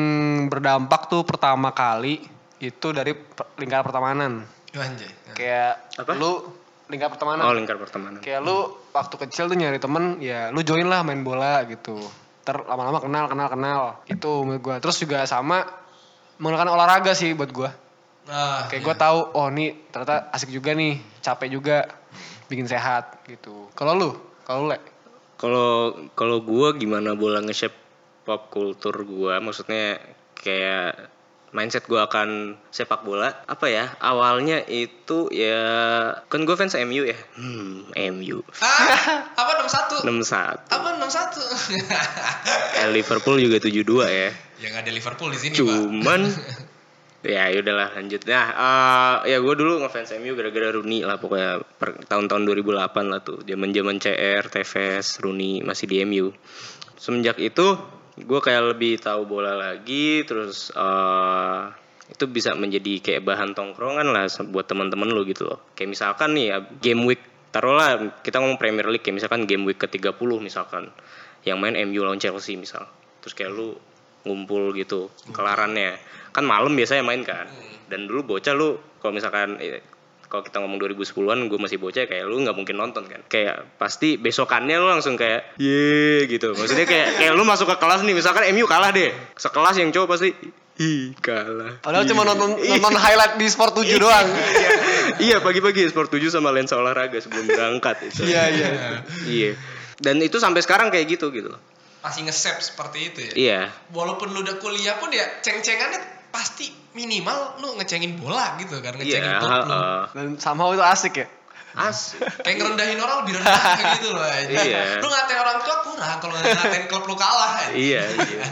Speaker 2: berdampak tuh pertama kali itu dari lingkaran pertemanan.
Speaker 3: Anjay.
Speaker 2: Kayak
Speaker 4: Apa?
Speaker 2: lu lingkar pertemanan.
Speaker 4: Oh lingkar pertemanan.
Speaker 2: Kayak lu waktu kecil tuh nyari temen, ya lu join lah main bola gitu. Ter lama-lama kenal, kenal, kenal. Itu menurut gua. Terus juga sama menggunakan olahraga sih buat gua.
Speaker 3: Nah,
Speaker 2: Kayak
Speaker 3: iya.
Speaker 2: gua tahu, oh nih ternyata asik juga nih, capek juga, bikin sehat gitu. Kalau lu, kalau lu le,
Speaker 4: Kalau kalau gua gimana bola nge-shape pop kultur gua maksudnya kayak mindset gua akan sepak bola apa ya awalnya itu ya kan gue fans MU ya hmm MU
Speaker 3: Ah, apa 61?
Speaker 4: 61
Speaker 3: Apa 61? *laughs*
Speaker 4: eh, Liverpool juga 72 ya
Speaker 3: ya nggak ada Liverpool di sini, Pak.
Speaker 4: cuman *laughs* ya udahlah lanjut nah eh, ya gue dulu ngefans MU gara-gara Rooney lah pokoknya per tahun-tahun 2008 lah tuh. Zaman zaman CR Tevez Rooney masih di MU semenjak itu gue kayak lebih tahu bola lagi terus eh itu bisa menjadi kayak bahan tongkrongan lah buat teman-teman lo gitu loh. Kayak misalkan nih ya, game week taruhlah kita ngomong Premier League kayak misalkan game week ke 30 misalkan yang main MU lawan Chelsea misal. Terus kayak lu ngumpul gitu kelarannya kan malam biasanya main kan dan dulu bocah lu kalau misalkan eh, kalau kita ngomong 2010-an gue masih bocah kayak lu nggak mungkin nonton kan kayak pasti besokannya lu langsung kayak ye gitu maksudnya kayak kayak lu masuk ke kelas nih misalkan MU kalah deh sekelas yang cowok pasti Ih, kalah.
Speaker 2: Padahal cuma nonton nonton highlight di Sport 7 doang. *laughs*
Speaker 4: iya, pagi-pagi Sport 7 sama lensa olahraga sebelum berangkat itu.
Speaker 2: Iya, iya.
Speaker 4: Iya. Dan itu sampai sekarang kayak gitu gitu loh.
Speaker 3: Masih nge-save seperti itu ya.
Speaker 4: Iya.
Speaker 3: Walaupun lu udah kuliah pun ya ceng-cengannya pasti minimal lu ngecengin bola gitu kan, ngecengin klub lu.
Speaker 4: heeh.
Speaker 2: Dan somehow itu asik ya.
Speaker 4: Asik.
Speaker 3: Kayak ngerendahin orang lebih rendah *laughs* gitu loh aja.
Speaker 4: Iya.
Speaker 3: Lu ngatain orang tua kurang kalau ngatain klub lu kalah.
Speaker 4: Iya, *laughs* iya.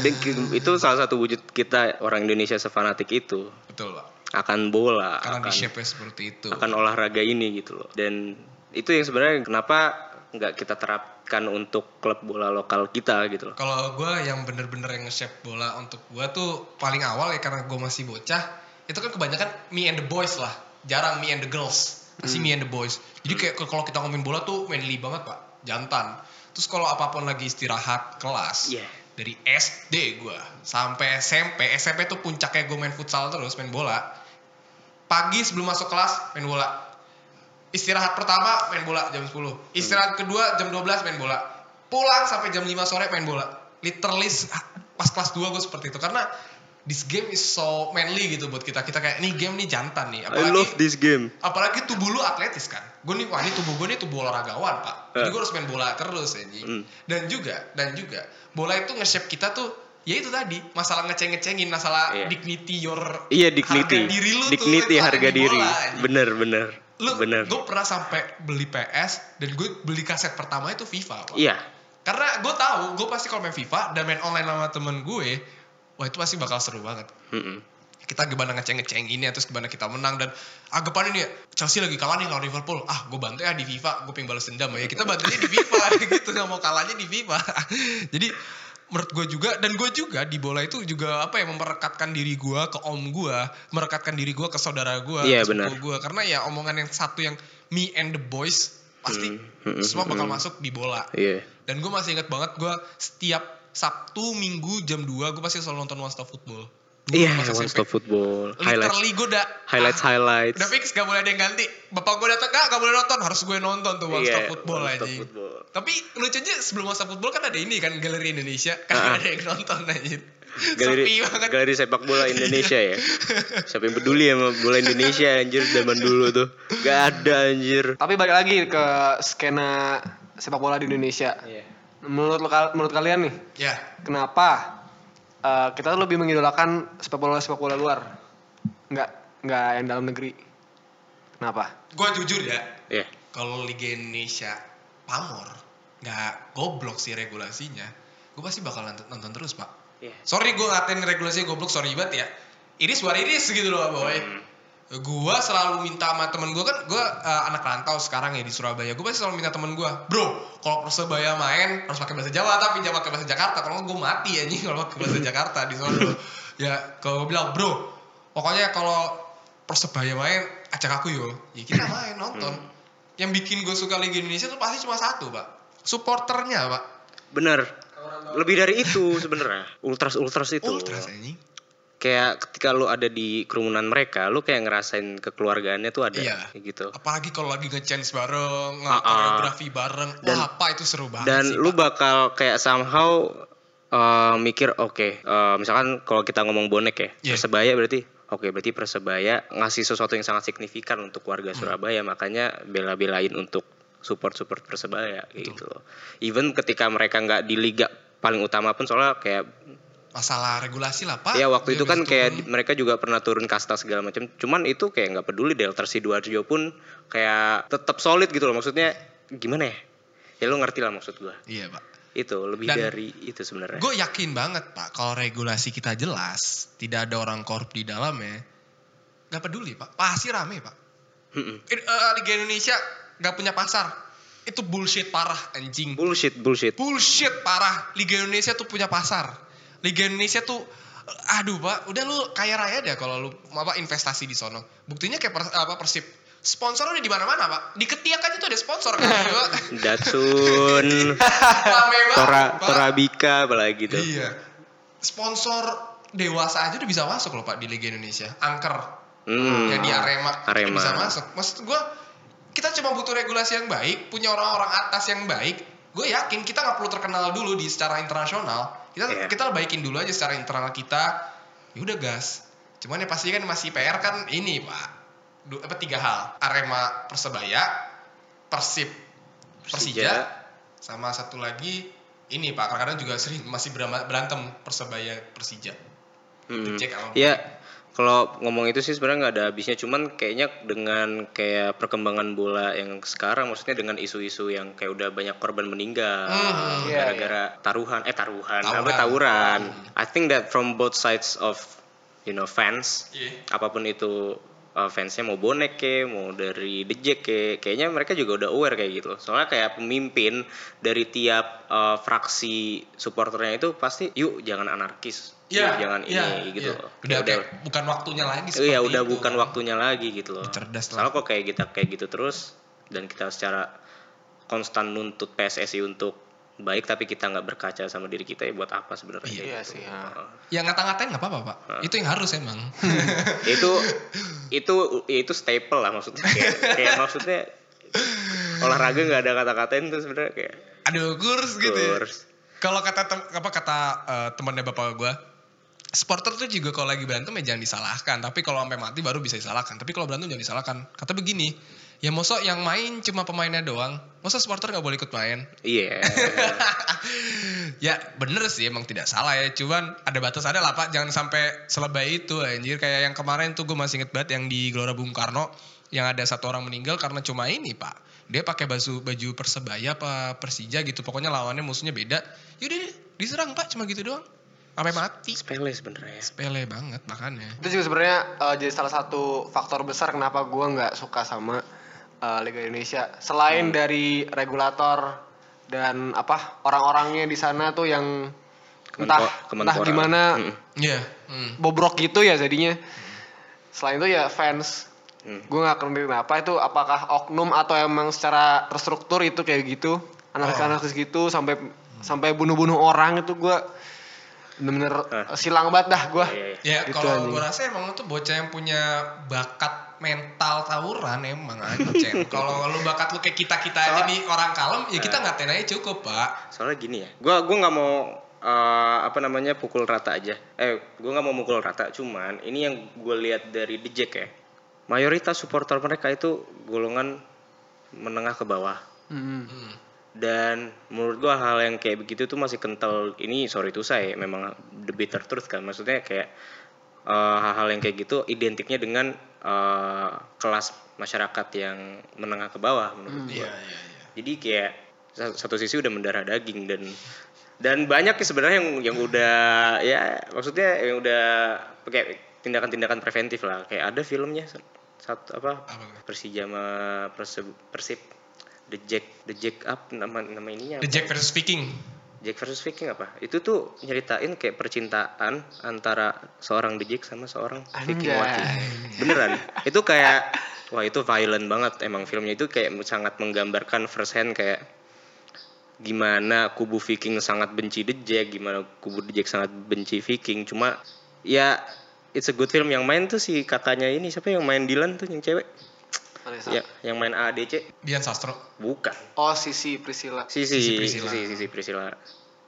Speaker 4: Dan itu salah satu wujud kita orang Indonesia sefanatik itu
Speaker 3: Betul, Pak.
Speaker 4: akan bola,
Speaker 3: Karena di
Speaker 4: akan
Speaker 3: shape seperti itu.
Speaker 4: akan olahraga ini gitu loh. Dan itu yang sebenarnya kenapa nggak kita terapkan untuk klub bola lokal kita gitu loh.
Speaker 3: Kalau gue yang bener-bener yang nge-shape bola untuk gue tuh paling awal ya karena gue masih bocah itu kan kebanyakan me and the boys lah. Jarang me and the girls. Masih me and the boys. Jadi kayak kalau kita ngomongin bola tuh manly banget pak. Jantan. Terus kalau apa pun lagi istirahat kelas.
Speaker 4: Iya.
Speaker 3: dari SD gue sampai SMP SMP tuh puncaknya gue main futsal terus main bola. Pagi sebelum masuk kelas main bola istirahat pertama main bola jam 10 istirahat kedua jam 12 main bola pulang sampai jam 5 sore main bola literally pas kelas 2 gue seperti itu karena this game is so manly gitu buat kita kita kayak nih game nih jantan nih
Speaker 4: I love this game.
Speaker 3: apalagi tubuh lu atletis kan gue nih wah ini tubuh gue nih tubuh olahragawan pak jadi gue harus main bola terus anjing
Speaker 4: Hmm.
Speaker 3: dan juga dan juga bola itu nge-shape kita tuh ya itu tadi masalah ngeceng-ngecengin masalah
Speaker 4: Iya.
Speaker 3: dignity your
Speaker 4: Iya dignity.
Speaker 3: harga diri lu
Speaker 4: dignity
Speaker 3: tuh
Speaker 4: harga
Speaker 3: di
Speaker 4: diri.
Speaker 3: bola.
Speaker 4: Bener bener.
Speaker 3: Lu
Speaker 4: bener.
Speaker 3: gue pernah sampai beli PS dan gue beli kaset pertama itu FIFA Pak.
Speaker 4: Iya.
Speaker 3: karena gue tahu gue pasti kalau main FIFA dan main online sama temen gue wah itu pasti bakal seru banget
Speaker 4: Mm-mm.
Speaker 3: kita gimana ngeceng-ngeceng ini terus gimana kita menang dan anggapan ini ya Chelsea lagi kalah nih lawan Liverpool ah gue bantu ya di FIFA gue pengen balas dendam ya kita bantunya di FIFA *laughs* gitu nggak mau kalahnya di FIFA *laughs* jadi menurut gue juga dan gue juga di bola itu juga apa ya memperekatkan diri gue ke om gue merekatkan diri gue ke saudara gue
Speaker 4: Iya,
Speaker 3: ke gue karena ya omongan yang satu yang me and the boys pasti
Speaker 4: Hmm, hmm,
Speaker 3: semua bakal
Speaker 4: hmm.
Speaker 3: masuk di bola
Speaker 4: Iya.
Speaker 3: dan gue masih ingat banget gue setiap Sabtu Minggu jam 2 gue pasti selalu nonton One Stop Football
Speaker 4: Iya,
Speaker 3: pas
Speaker 4: one stop football. Highlights.
Speaker 3: Literally gue udah
Speaker 4: Highlights
Speaker 3: ah,
Speaker 4: highlights.
Speaker 3: Udah fix gak boleh ada yang ganti Bapak gue datang gak, gak boleh nonton Harus gue nonton tuh One
Speaker 4: Iya,
Speaker 3: Stop Football
Speaker 4: One
Speaker 3: aja
Speaker 4: Stop Football.
Speaker 3: Tapi lucunya sebelum One Stop Football kan ada ini kan Galeri Indonesia Kan
Speaker 4: Ah.
Speaker 3: ada yang nonton aja
Speaker 4: Galeri,
Speaker 3: Sepi banget
Speaker 4: galeri sepak bola Indonesia ya. Siapa yang peduli sama bola Indonesia anjir zaman dulu tuh. Gak ada anjir.
Speaker 2: Tapi balik lagi ke skena sepak bola di Indonesia.
Speaker 4: Iya.
Speaker 2: Menurut menurut kalian nih,
Speaker 3: Ya
Speaker 2: kenapa eh, kita tuh lebih mengidolakan sepak bola sepak bola luar? Nggak nggak yang dalam negeri. Kenapa?
Speaker 3: Gue jujur ya
Speaker 4: Iya.
Speaker 3: Kalau Liga Indonesia pamor Gak goblok sih regulasinya Gue pasti bakal nonton, nonton terus pak
Speaker 4: Iya.
Speaker 3: Sorry gue ngatain regulasinya goblok sorry banget ya Iris war iris gitu loh boy
Speaker 4: Hmm.
Speaker 3: Gue selalu minta sama temen gue kan Gue anak rantau sekarang ya di Surabaya. Gue pasti selalu minta temen gue Bro kalau Persebaya main harus pakai bahasa Jawa Tapi jangan pakai bahasa Jakarta. Kalau gue mati anjing kalau pakai bahasa Jakarta di sono Ya kalau gue bilang bro Pokoknya kalau Persebaya main ajak aku yo. Ya kita main nonton. Yang bikin gue suka Liga Indonesia tuh pasti cuma satu pak. Supporternya pak.
Speaker 4: Bener. Lebih dari itu sebenarnya. Ultras ultras itu.
Speaker 3: Ultras anjing
Speaker 4: Kayak ketika lu ada di kerumunan mereka, lu kayak ngerasain kekeluargaannya tuh ada
Speaker 3: Iya.
Speaker 4: kayak gitu.
Speaker 3: apalagi kalau lagi nge-chance bareng,
Speaker 4: Ah, ah.
Speaker 3: koreografi bareng,
Speaker 4: Dan-
Speaker 3: wah apa itu seru banget
Speaker 4: Dan
Speaker 3: sih,
Speaker 4: lu
Speaker 3: Pak.
Speaker 4: bakal kayak somehow uh, mikir oke, uh, misalkan kalau kita ngomong bonek ya,
Speaker 3: Iya.
Speaker 4: Persebaya berarti oke berarti Persebaya ngasih sesuatu yang sangat signifikan untuk warga
Speaker 3: Hmm.
Speaker 4: Surabaya, makanya bela-belain untuk support-support Persebaya gitu loh. Even ketika mereka nggak di liga paling utama pun soalnya kayak
Speaker 3: masalah regulasi lah pak
Speaker 4: ya waktu
Speaker 3: Dia
Speaker 4: itu kan kayak
Speaker 3: turun.
Speaker 4: di- mereka juga pernah turun kasta segala macam. Cuman itu kayak nggak peduli Delta Sidoarjo pun kayak tetap solid gitu loh. Maksudnya gimana ya? Ya lu ngerti lah maksud gua.
Speaker 3: iya pak
Speaker 4: Itu lebih
Speaker 3: Dan-
Speaker 4: dari itu sebenarnya.
Speaker 3: gue yakin banget pak kalau regulasi kita jelas tidak ada orang korup di dalamnya nggak peduli pak pasti rame pak
Speaker 4: Mm-mm.
Speaker 3: Eh, eh, Liga Indonesia nggak punya pasar itu bullshit parah anjing
Speaker 4: Bullshit, bullshit.
Speaker 3: bullshit parah Liga Indonesia tuh punya pasar Liga Indonesia tuh aduh pak udah lu kaya raya deh kalau lu apa investasi di sono buktinya kayak per- apa persib sponsor udah di mana-mana pak di ketiak aja tuh ada sponsor kan. *laughs*
Speaker 4: Datsun, Tora. Torabika apalagi tuh.
Speaker 3: iya sponsor dewasa aja udah bisa masuk loh pak di Liga Indonesia angker
Speaker 4: Hmm.
Speaker 3: di Arema,
Speaker 4: Arema.
Speaker 3: bisa masuk. Maksud gue kita cuma butuh regulasi yang baik, punya orang-orang atas yang baik. Gue yakin kita nggak perlu terkenal dulu di secara internasional. Kita
Speaker 4: Iya.
Speaker 3: kita baikin dulu aja secara internal kita. Ya udah gas. Cuman ya pasti kan masih PR kan ini pak. Du, apa tiga hal. Arema Persebaya, Persib, Persija,
Speaker 4: Persija.
Speaker 3: sama satu lagi ini pak. Kadang-kadang juga sering masih berantem Persebaya Persija.
Speaker 4: Hmm.
Speaker 3: Cek
Speaker 4: Ya, kalau ngomong itu sih sebenarnya nggak ada habisnya. Cuman kayaknya dengan kayak perkembangan bola yang sekarang, maksudnya dengan isu-isu yang kayak udah banyak korban meninggal
Speaker 3: Hmm,
Speaker 2: iya,
Speaker 4: gara-gara taruhan, eh taruhan,
Speaker 3: Tawuran.
Speaker 4: apa tawuran. I think that from both sides of you know fans,
Speaker 3: Iya.
Speaker 4: apa pun itu uh, fansnya mau bonek ke, mau dari The Jack ke, kayaknya mereka juga udah aware kayak gitu. Soalnya kayak pemimpin dari tiap uh, fraksi supporternya itu pasti, yuk jangan anarkis,
Speaker 3: Iya,
Speaker 4: jangan
Speaker 3: iya,
Speaker 4: ini gitu.
Speaker 3: iya.
Speaker 4: loh.
Speaker 3: Udah,
Speaker 4: Ya
Speaker 3: kayak bukan waktunya lagi
Speaker 4: Iya udah
Speaker 3: itu,
Speaker 4: bukan
Speaker 3: kan.
Speaker 4: waktunya lagi gitu loh.
Speaker 3: Cerdas lah.
Speaker 4: Soalnya kok kayak kita kayak gitu terus dan kita secara konstan nuntut PSSI untuk baik tapi kita nggak berkaca sama diri kita ya buat apa sebenarnya?
Speaker 3: Iya,
Speaker 2: iya
Speaker 4: gitu.
Speaker 2: sih, ya.
Speaker 3: Ya ngata-ngatain nggak apa-apa pak. Itu yang harus emang. *laughs*
Speaker 4: itu itu ya itu staple lah maksudnya kayak, kayak maksudnya olahraga nggak ada kata-katain tuh sebenarnya kayak
Speaker 3: Aduh kurs gitu. ya. Kalau kata tem- apa kata eh, temannya bapak gue, supporter tuh juga kalau lagi berantem ya jangan disalahkan. Tapi kalau sampai mati baru bisa disalahkan. Tapi kalau berantem jangan disalahkan. Kata begini, ya mosok yang main cuma pemainnya doang. Masa supporter nggak boleh ikut main?
Speaker 4: Iya. *laughs*
Speaker 3: ya bener sih emang tidak salah ya. Cuman ada batas ada lah pak. Jangan sampai selebay itu anjir. Kayak yang kemarin tuh gue masih inget banget yang di Gelora Bung Karno. Yang ada satu orang meninggal karena cuma ini pak. Dia pakai baju baju persebaya apa Persija gitu. Pokoknya lawannya musuhnya beda. Yaudah diserang pak cuma gitu doang. Sampai mati.
Speaker 4: Sepele sebenarnya.
Speaker 3: Sepele banget makanya.
Speaker 2: Itu juga sebenarnya eh, jadi salah satu faktor besar kenapa gua nggak suka sama eh, Liga Indonesia. Selain dari regulator dan apa orang-orangnya di sana tuh yang entah
Speaker 4: Kemenpo-
Speaker 2: entah
Speaker 4: Kemenpora.
Speaker 2: gimana
Speaker 4: Mm-mm.
Speaker 3: Iya. hmm.
Speaker 2: bobrok gitu ya jadinya. Selain itu ya fans.
Speaker 4: Hmm.
Speaker 2: Gue nggak ngerti kenapa itu apakah oknum atau emang secara terstruktur itu kayak gitu anarkis-anarkis gitu sampai sampai bunuh-bunuh orang itu gue bener-bener
Speaker 4: Hah.
Speaker 2: silang banget dah gue.
Speaker 4: Iya, iya.
Speaker 3: Ya
Speaker 2: Gitu
Speaker 3: kalau gue rasa emang tuh bocah yang punya bakat mental tawuran emang anjing. *laughs* kalau lu bakat lu kayak kita kita aja nih orang kalem ya kita
Speaker 4: Eh.
Speaker 3: ngatain aja cukup pak.
Speaker 4: Soalnya gini ya, gua gua nggak mau eh, apa namanya pukul rata aja. Eh, gua nggak mau mukul rata, cuman ini yang gue lihat dari The Jack ya. Mayoritas supporter mereka itu golongan menengah ke bawah.
Speaker 2: Hmm.
Speaker 3: Hmm.
Speaker 4: Dan menurut gua hal yang kayak begitu tuh masih kental. Ini sorry itu saya memang the bitter truth kan. Maksudnya kayak eh, hal-hal yang kayak gitu identiknya dengan eh, kelas masyarakat yang menengah ke bawah menurut gua.
Speaker 3: Iya iya iya.
Speaker 4: Jadi kayak sa- satu sisi udah mendarah daging dan dan banyak ya sebenarnya yang yang udah ya maksudnya yang udah pakai tindakan-tindakan preventif lah. Kayak ada filmnya satu apa
Speaker 3: Apa tuh?
Speaker 4: Persija sama Persib, Persib The Jack The Jack up nama nama ininya
Speaker 3: The
Speaker 4: apa?
Speaker 3: Jack versus Viking.
Speaker 4: Jack versus Viking apa? Itu tuh nyeritain kayak percintaan antara seorang The Jack sama seorang Viking
Speaker 2: Anjay.
Speaker 4: Wati. Beneran. itu kayak wah itu violent banget emang filmnya itu kayak sangat menggambarkan first hand kayak gimana kubu Viking sangat benci The Jack, gimana kubu The Jack sangat benci Viking. Cuma ya it's a good film yang main tuh si kakaknya ini siapa yang main Dylan tuh yang cewek?
Speaker 2: Vanessa.
Speaker 4: Ya, yang main ADC
Speaker 3: Dian Sastro.
Speaker 4: bukan.
Speaker 2: Oh Sisi Priscilla.
Speaker 4: Si si
Speaker 3: Sisi
Speaker 4: si
Speaker 3: Priscilla.
Speaker 4: si, si, si Priscilla.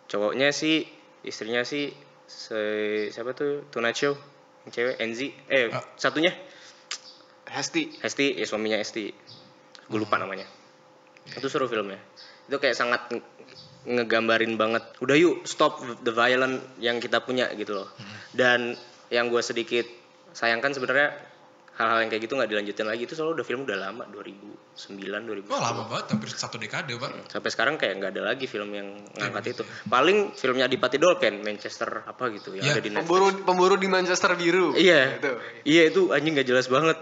Speaker 4: Cowoknya sih istrinya sih se- siapa tuh Tunacho yang cewek Enzi eh
Speaker 3: Ah.
Speaker 4: satunya
Speaker 2: Hesti.
Speaker 4: Hesti ya suaminya Hesti gue lupa namanya itu seru filmnya itu kayak sangat nge- ngegambarin banget udah yuk stop the violent yang kita punya gitu loh dan yang gue sedikit sayangkan sebenarnya hal-hal yang kayak gitu nggak dilanjutin lagi. Itu soalnya udah film udah lama 2009 2010
Speaker 3: Wah lama banget hampir satu dekade pak.
Speaker 4: sampai sekarang kayak nggak ada lagi film yang ngangkat itu. paling filmnya Adipati Dolken Manchester apa gitu yang
Speaker 3: Ya,
Speaker 4: ada di Netflix.
Speaker 2: Pemburu pemburu di Manchester biru.
Speaker 4: iya.
Speaker 2: Gitu.
Speaker 4: iya itu anjing nggak jelas banget.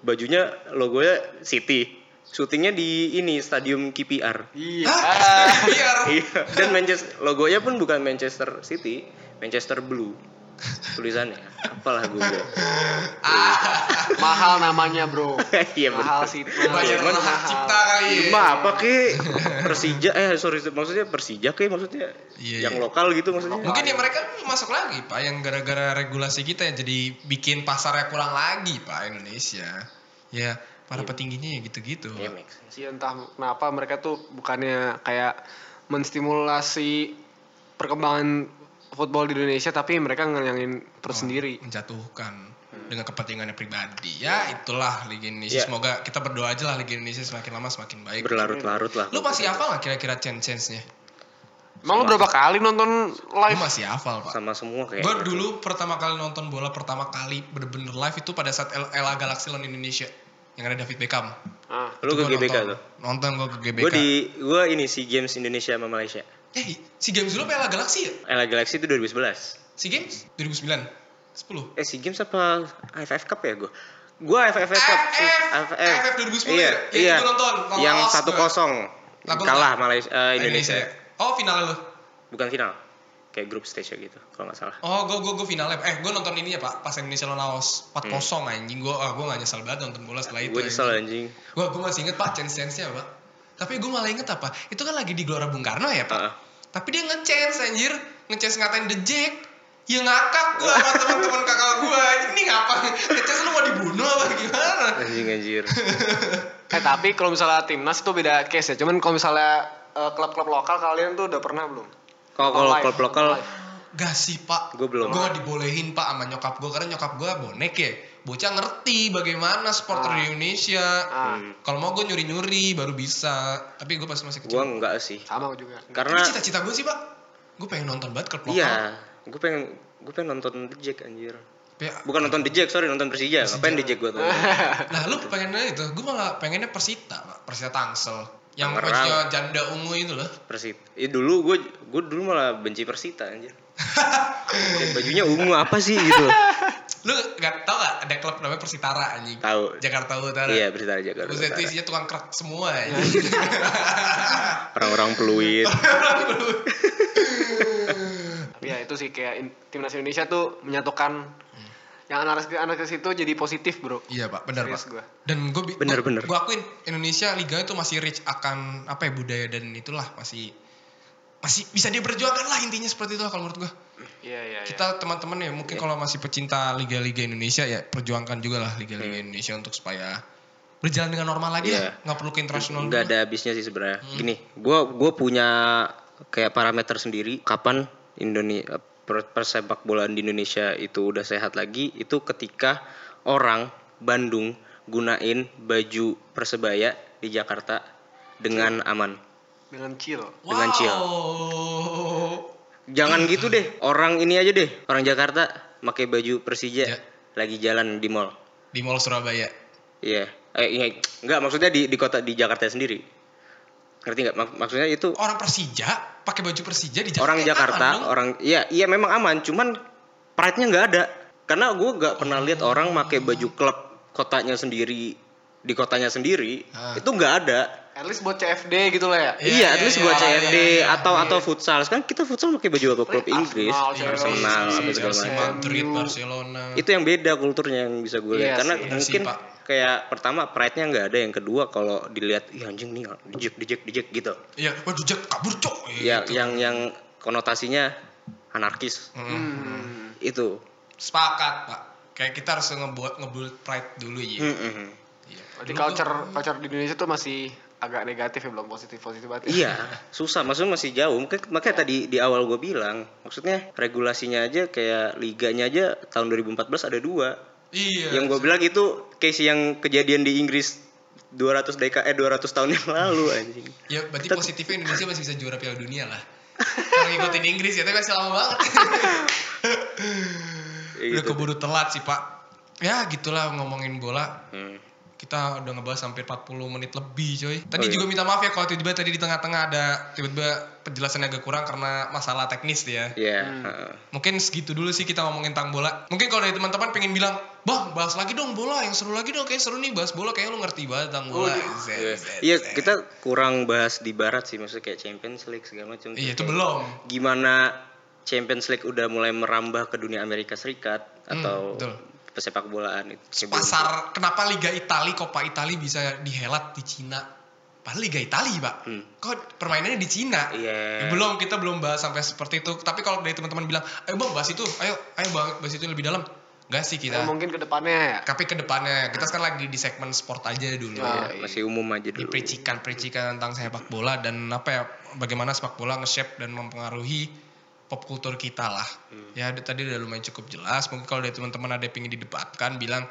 Speaker 4: Bajunya logonya City. Syutingnya di ini stadium KPR
Speaker 2: Iya.
Speaker 3: Biar.
Speaker 4: iya. Dan Manchester logonya pun bukan Manchester City Manchester Blue tulisannya apalah gue
Speaker 2: mahal namanya bro. *laughs*
Speaker 4: iya
Speaker 2: mahal sih.
Speaker 3: Bayar
Speaker 4: Cuman
Speaker 3: hak cipta kali. ya.
Speaker 4: Cuma apa ke Persija eh sorry maksudnya Persija ke maksudnya
Speaker 3: Iya,
Speaker 4: yang
Speaker 3: iya.
Speaker 4: lokal gitu maksudnya
Speaker 3: Mungkin ya mereka masuk lagi pak yang gara-gara regulasi kita yang jadi bikin pasarnya kurang lagi pak Indonesia. Ya para petingginya ya gitu-gitu.
Speaker 4: Iya, sense.
Speaker 2: Iya entah kenapa mereka tuh bukannya kayak menstimulasi perkembangan football di Indonesia tapi mereka ngeyangin perut sendiri.
Speaker 3: menjatuhkan dengan kepentingannya pribadi. Ya itulah Liga Indonesia.
Speaker 4: Ya.
Speaker 3: Semoga kita berdoa aja lah Liga Indonesia semakin lama semakin baik.
Speaker 4: Berlarut-larut lah.
Speaker 3: Lu masih hafal nggak kira-kira chance-chance-nya?
Speaker 2: Emang lu berapa kali nonton
Speaker 3: Gue
Speaker 2: live?
Speaker 3: masih hafal pak.
Speaker 4: Sama semua kayak.
Speaker 3: Gue dulu pertama kali nonton bola pertama kali bener-bener live itu pada saat LA Galaxy lawan Indonesia yang ada David Beckham.
Speaker 2: Ah.
Speaker 4: Lu ke GBK
Speaker 3: nonton.
Speaker 4: tuh?
Speaker 3: Nonton gue ke GBK.
Speaker 4: Gue di gue ini si Games Indonesia sama Malaysia.
Speaker 3: Eh, si Games dulu apa LA Galaxy ya?
Speaker 4: LA Galaxy itu 2011.
Speaker 3: Si Games 2009, 10.
Speaker 4: Eh si Games apa AFF Cup ya gue? Gue AFF Cup.
Speaker 3: AFF, AFF 2010
Speaker 4: Iya,
Speaker 3: ya?
Speaker 4: Iya.
Speaker 3: gua nonton,
Speaker 4: Yang
Speaker 3: Laos
Speaker 4: satu
Speaker 3: gua.
Speaker 4: kosong
Speaker 3: Lawan
Speaker 4: kalah
Speaker 3: enggak?
Speaker 4: Malaysia eh, Indonesia.
Speaker 3: Oh final lu?
Speaker 4: Bukan final. Kayak grup stage gitu kalau nggak salah.
Speaker 3: Oh, gue gue gue finalnya. Eh, gue nonton ininya pak, pas Indonesia lawan Laos 4-0
Speaker 4: Hmm.
Speaker 3: anjing. Gue ah gue gak nyesel banget nonton bola setelah itu.
Speaker 4: Gue nyesel anjing.
Speaker 3: Gue gue masih inget pak chance-chance-nya pak. Tapi gue malah inget apa? Itu kan lagi di Gelora Bung Karno ya pak.
Speaker 4: Heeh.
Speaker 3: Tapi dia nge-chance anjir, nge-chance ngatain The Jack. Ya ngakak gue sama teman-teman kakak gue. Ini ngapa? Nge-chance lu mau dibunuh apa gimana?
Speaker 4: Anjing anjir.
Speaker 2: Eh tapi kalau misalnya timnas itu beda case ya. Cuman kalau misalnya eh, klub-klub lokal kalian tuh udah pernah belum?
Speaker 4: Kalau kalau klub lokal.
Speaker 3: Gak sih pak.
Speaker 4: Gua belum.
Speaker 3: Gue gak dibolehin pak sama nyokap gue karena nyokap gue bonek ya. Bocah ngerti bagaimana supporter
Speaker 2: Ah.
Speaker 3: di Indonesia.
Speaker 2: Ah,
Speaker 4: Hmm.
Speaker 3: Kalau mau gue nyuri-nyuri baru bisa. Tapi gue pas masih kecil.
Speaker 4: gue enggak sih.
Speaker 2: sama juga.
Speaker 4: Karena
Speaker 3: Tapi cita-cita gue sih pak. Gue pengen nonton banget klub lokal.
Speaker 4: iya, gue pengen gue pengen nonton The Jack anjir.
Speaker 3: Tapi-
Speaker 4: Bukan nonton The Jack, sorry nonton Persija. Ngapain The Jack gue tuh? *laughs*
Speaker 3: Nah lu pengennya itu. Gue malah pengennya Persita pak. Persita Tangsel. Yang bajunya janda ungu itu loh.
Speaker 4: Persit. Eh dulu gue gue dulu malah benci Persita anjir. Dan bajunya ungu apa sih gitu. *laughs*
Speaker 3: Lu gak tau gak ada klub namanya Persitara anjing.
Speaker 4: Tahu.
Speaker 3: Jakarta Utara.
Speaker 4: Iya, Persita Jakarta.
Speaker 3: Buset itu
Speaker 4: Utara.
Speaker 3: isinya tukang kerak semua *laughs* anjing. *laughs*
Speaker 4: Orang-orang peluit.
Speaker 2: Tapi ya itu sih kayak in- timnas Indonesia tuh menyatukan yang anarkis anarkis itu jadi positif bro.
Speaker 3: Iya pak, benar
Speaker 2: Serius
Speaker 3: pak.
Speaker 2: gua.
Speaker 3: Dan gue
Speaker 4: Bener, bener.
Speaker 3: Gue akuin Indonesia liga itu masih rich akan apa ya budaya dan itulah masih masih bisa dia perjuangkan lah intinya seperti itu kalau menurut gue.
Speaker 2: Iya iya. iya.
Speaker 3: Kita teman-teman ya mungkin kalau masih pecinta liga-liga Indonesia ya perjuangkan juga lah liga-liga Indonesia untuk supaya berjalan dengan normal lagi lah, nggak perlu ke internasional.
Speaker 4: Nggak ada habisnya sih sebenarnya. Gini, gue gue punya kayak parameter sendiri kapan Indonesia persepak bolaan di Indonesia itu udah sehat lagi itu ketika orang Bandung gunain baju persebaya di Jakarta dengan aman.
Speaker 2: Dengan chill.
Speaker 4: dengan chill.
Speaker 3: Wow.
Speaker 4: Jangan gitu deh. Orang ini aja deh, orang Jakarta pakai baju Persija
Speaker 3: Ja.
Speaker 4: lagi jalan di mall.
Speaker 3: Di Mall Surabaya.
Speaker 4: Iya. Eh, iya. Enggak, maksudnya di di kota di Jakarta sendiri. Ngerti nggak? Mak- maksudnya itu
Speaker 3: Orang Persija pakai baju Persija di Jakarta.
Speaker 4: orang
Speaker 3: ya
Speaker 4: Jakarta,
Speaker 3: aman dong.
Speaker 4: orang iya iya memang aman, cuman pride-nya nggak ada. Karena gue nggak pernah lihat orang pakai baju klub kotanya sendiri di kotanya sendiri
Speaker 3: Ah.
Speaker 4: itu nggak ada.
Speaker 2: At least buat CFD gitu lah ya.
Speaker 3: Iya,
Speaker 4: Iya, at
Speaker 3: iya,
Speaker 4: least
Speaker 3: iya,
Speaker 4: buat
Speaker 3: iya,
Speaker 4: CFD
Speaker 3: iya, iya.
Speaker 4: atau atau futsal. Sekarang kita futsal pakai baju apa klub
Speaker 2: Arsenal,
Speaker 4: Inggris, Arsenal apa segala macam.
Speaker 3: Barcelona.
Speaker 4: Itu yang beda kulturnya yang bisa gue lihat.
Speaker 2: Iya
Speaker 4: Karena
Speaker 2: sih.
Speaker 3: Iya
Speaker 4: mungkin kayak pertama pride-nya nggak ada, yang kedua kalau dilihat, ih anjing nih dijek dijek dijek gitu.
Speaker 3: Iya, waduh Jack kabur cok.
Speaker 4: Ya,
Speaker 3: Gitu.
Speaker 4: yang yang konotasinya anarkis
Speaker 3: Mm.
Speaker 2: Hmm.
Speaker 4: itu.
Speaker 3: Sepakat pak. Kayak kita harus ngebuat ngebuild pride dulu ya.
Speaker 4: Mm-mm.
Speaker 3: Iya.
Speaker 2: Berarti
Speaker 3: Dulu
Speaker 2: culture culture di Indonesia tuh masih agak negatif ya belum positif positif banget. ya.
Speaker 4: Iya, *laughs* susah. Maksudnya masih jauh. Makanya, makanya tadi di awal gue bilang, maksudnya regulasinya aja kayak liganya aja tahun 2014 ada dua.
Speaker 3: Iya.
Speaker 4: yang gue bilang itu case yang kejadian di Inggris 200 deka eh 200 tahun yang lalu *laughs* anjing.
Speaker 3: Ya berarti
Speaker 4: Tet-
Speaker 3: positifnya Indonesia masih bisa juara Piala Dunia lah. *laughs* Kalau ngikutin Inggris ya, tapi masih lama banget.
Speaker 4: Ya
Speaker 3: Udah
Speaker 4: gitu.
Speaker 3: keburu telat sih pak. Ya gitulah ngomongin bola.
Speaker 4: Hmm.
Speaker 3: Kita udah ngebahas hampir 40 menit lebih coy. Tadi
Speaker 4: Oh, iya.
Speaker 3: juga minta maaf ya kalau tiba-tiba tadi di tengah-tengah ada tiba-tiba penjelasannya agak kurang karena masalah teknis ya.
Speaker 4: Iya,
Speaker 2: Hmm.
Speaker 4: heeh.
Speaker 3: Mungkin segitu dulu sih kita ngomongin tentang bola. Mungkin kalau dari teman-teman pengen bilang, Bang bahas lagi dong bola, yang seru lagi dong, kayak seru nih bahas bola, kayak lu ngerti banget tentang bola. Zet,
Speaker 4: Iya.
Speaker 3: zet,
Speaker 4: Iya,
Speaker 3: zet.
Speaker 4: kita kurang bahas di barat sih maksudnya kayak Champions League segala macam.
Speaker 3: Iya itu belum.
Speaker 4: Gimana Champions League udah mulai merambah ke dunia Amerika Serikat
Speaker 3: Hmm,
Speaker 4: atau
Speaker 3: betul.
Speaker 4: Pesepak bolaan itu.
Speaker 3: Pasar kenapa Liga Italia Coppa Italia bisa dihelat di Cina padahal Liga Italia pak
Speaker 4: Hmm.
Speaker 3: kok permainannya di Cina
Speaker 4: Iya.
Speaker 3: Ya, belum kita belum bahas sampai seperti itu tapi kalau dari teman-teman bilang ayo bang bahas itu ayo ayo bang bahas itu lebih dalam Enggak sih
Speaker 2: Ya,
Speaker 3: kita
Speaker 2: mungkin ke depannya ya.
Speaker 3: tapi ke depannya kita sekarang lagi di segmen sport aja dulu
Speaker 2: Ah,
Speaker 4: Iya, masih umum aja
Speaker 3: di
Speaker 4: dulu.
Speaker 3: pericikan-pericikan tentang sepak bola dan apa ya bagaimana sepak bola nge-shape dan mempengaruhi pop kultur kita lah. Ya d- tadi udah lumayan cukup jelas. Mungkin kalau dari teman-teman ada yang pengen didebatkan bilang,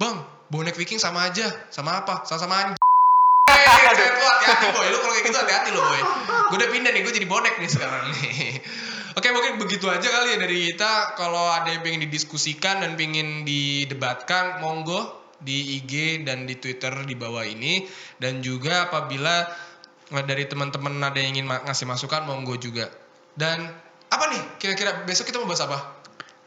Speaker 3: "Bang, bonek Viking sama aja. Sama apa? Sama-sama anjing." Lu hati-hati boy, lu kalau kayak gitu hati-hati lo boy. Gue udah pindah nih, gue jadi bonek nih sekarang nih. *laughs* Oke mungkin begitu aja kali ya dari kita. Kalau ada yang pengen didiskusikan dan pengen didebatkan, monggo di IG dan di Twitter di bawah ini. Dan juga apabila eh, dari teman-teman ada yang ingin ngasih masukan, monggo juga. Dan apa nih kira-kira besok kita mau bahas apa?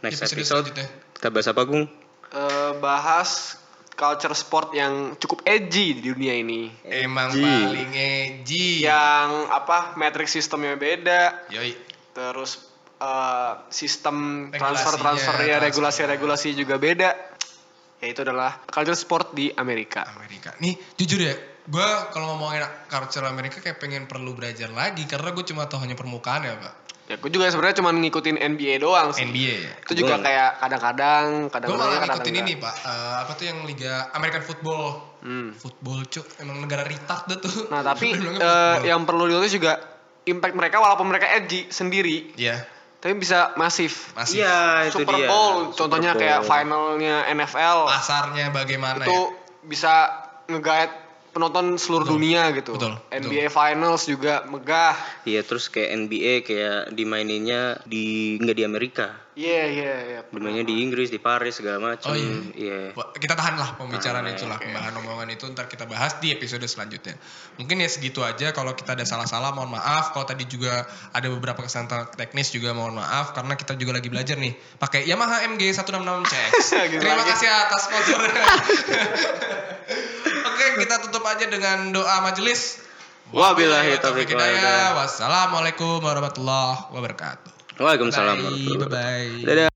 Speaker 4: Next
Speaker 3: episode
Speaker 4: episode
Speaker 3: selanjutnya.
Speaker 4: kita bahas apa Gung?
Speaker 2: Eh, bahas culture sport yang cukup edgy di dunia ini.
Speaker 3: Emang
Speaker 4: Edgy.
Speaker 3: paling edgy.
Speaker 2: Yang apa matrix sistemnya beda,
Speaker 3: Yoi.
Speaker 2: terus eh, sistem
Speaker 3: Regulasinya,
Speaker 2: transfer transfer ya
Speaker 3: transfer.
Speaker 2: regulasi regulasi juga beda. Yaitu adalah culture sport di Amerika.
Speaker 3: Amerika. Nih jujur ya, gue kalau ngomongin culture Amerika kayak pengen perlu belajar lagi karena gue cuma tahu hanya permukaan ya pak.
Speaker 2: Ya, gue juga sebenarnya cuma ngikutin NBA doang sih.
Speaker 3: NBA ya.
Speaker 2: Itu juga
Speaker 4: Gua-
Speaker 2: kayak kadang-kadang,
Speaker 3: Gue
Speaker 2: kadang-kadang
Speaker 3: malah
Speaker 2: kadang
Speaker 3: ngikutin ini pak, Eh, apa tuh yang liga American Football.
Speaker 2: Hmm.
Speaker 3: Football cuk, emang negara retard dah tuh.
Speaker 2: Nah tapi *laughs* eh,
Speaker 3: football.
Speaker 2: yang perlu dilihat juga impact mereka walaupun mereka edgy sendiri,
Speaker 3: Iya,
Speaker 2: tapi bisa masif.
Speaker 3: masih.
Speaker 4: Iya, itu
Speaker 2: Super
Speaker 4: dia.
Speaker 2: Bowl, contohnya
Speaker 4: Super
Speaker 2: kayak
Speaker 4: Bowl.
Speaker 2: finalnya NFL,
Speaker 3: Pasarnya bagaimana
Speaker 2: itu
Speaker 3: ya?
Speaker 2: bisa nge-guide penonton seluruh
Speaker 3: Betul.
Speaker 2: dunia gitu.
Speaker 3: Betul,
Speaker 2: NBA Finals juga megah.
Speaker 4: Iya terus kayak NBA kayak dimaininnya di nggak di Amerika,
Speaker 2: Iya iya iya.
Speaker 4: dimainnya di Inggris, di Paris segala macam.
Speaker 3: Oh, iya.
Speaker 4: Iya.
Speaker 3: Wah, Kita tahan lah pembicaraan
Speaker 4: Ah,
Speaker 3: itulah,
Speaker 2: oke.
Speaker 3: pembahasan omongan itu ntar kita bahas di episode selanjutnya. Mungkin ya segitu aja. Kalau kita ada salah-salah, mohon maaf. Kalau tadi juga ada beberapa kesalahan teknis juga mohon maaf karena kita juga lagi belajar nih pakai Yamaha MG 166 CX.
Speaker 2: Gitu
Speaker 3: Terima
Speaker 2: lagi.
Speaker 3: kasih atas sponsornya. *laughs* Oke, kita tutup aja dengan doa majelis.
Speaker 4: Wabillahi taufiq
Speaker 3: hidayah. Wassalamualaikum warahmatullahi wabarakatuh.
Speaker 4: Waalaikumsalam.
Speaker 3: Bye. Bye.
Speaker 4: Dadah.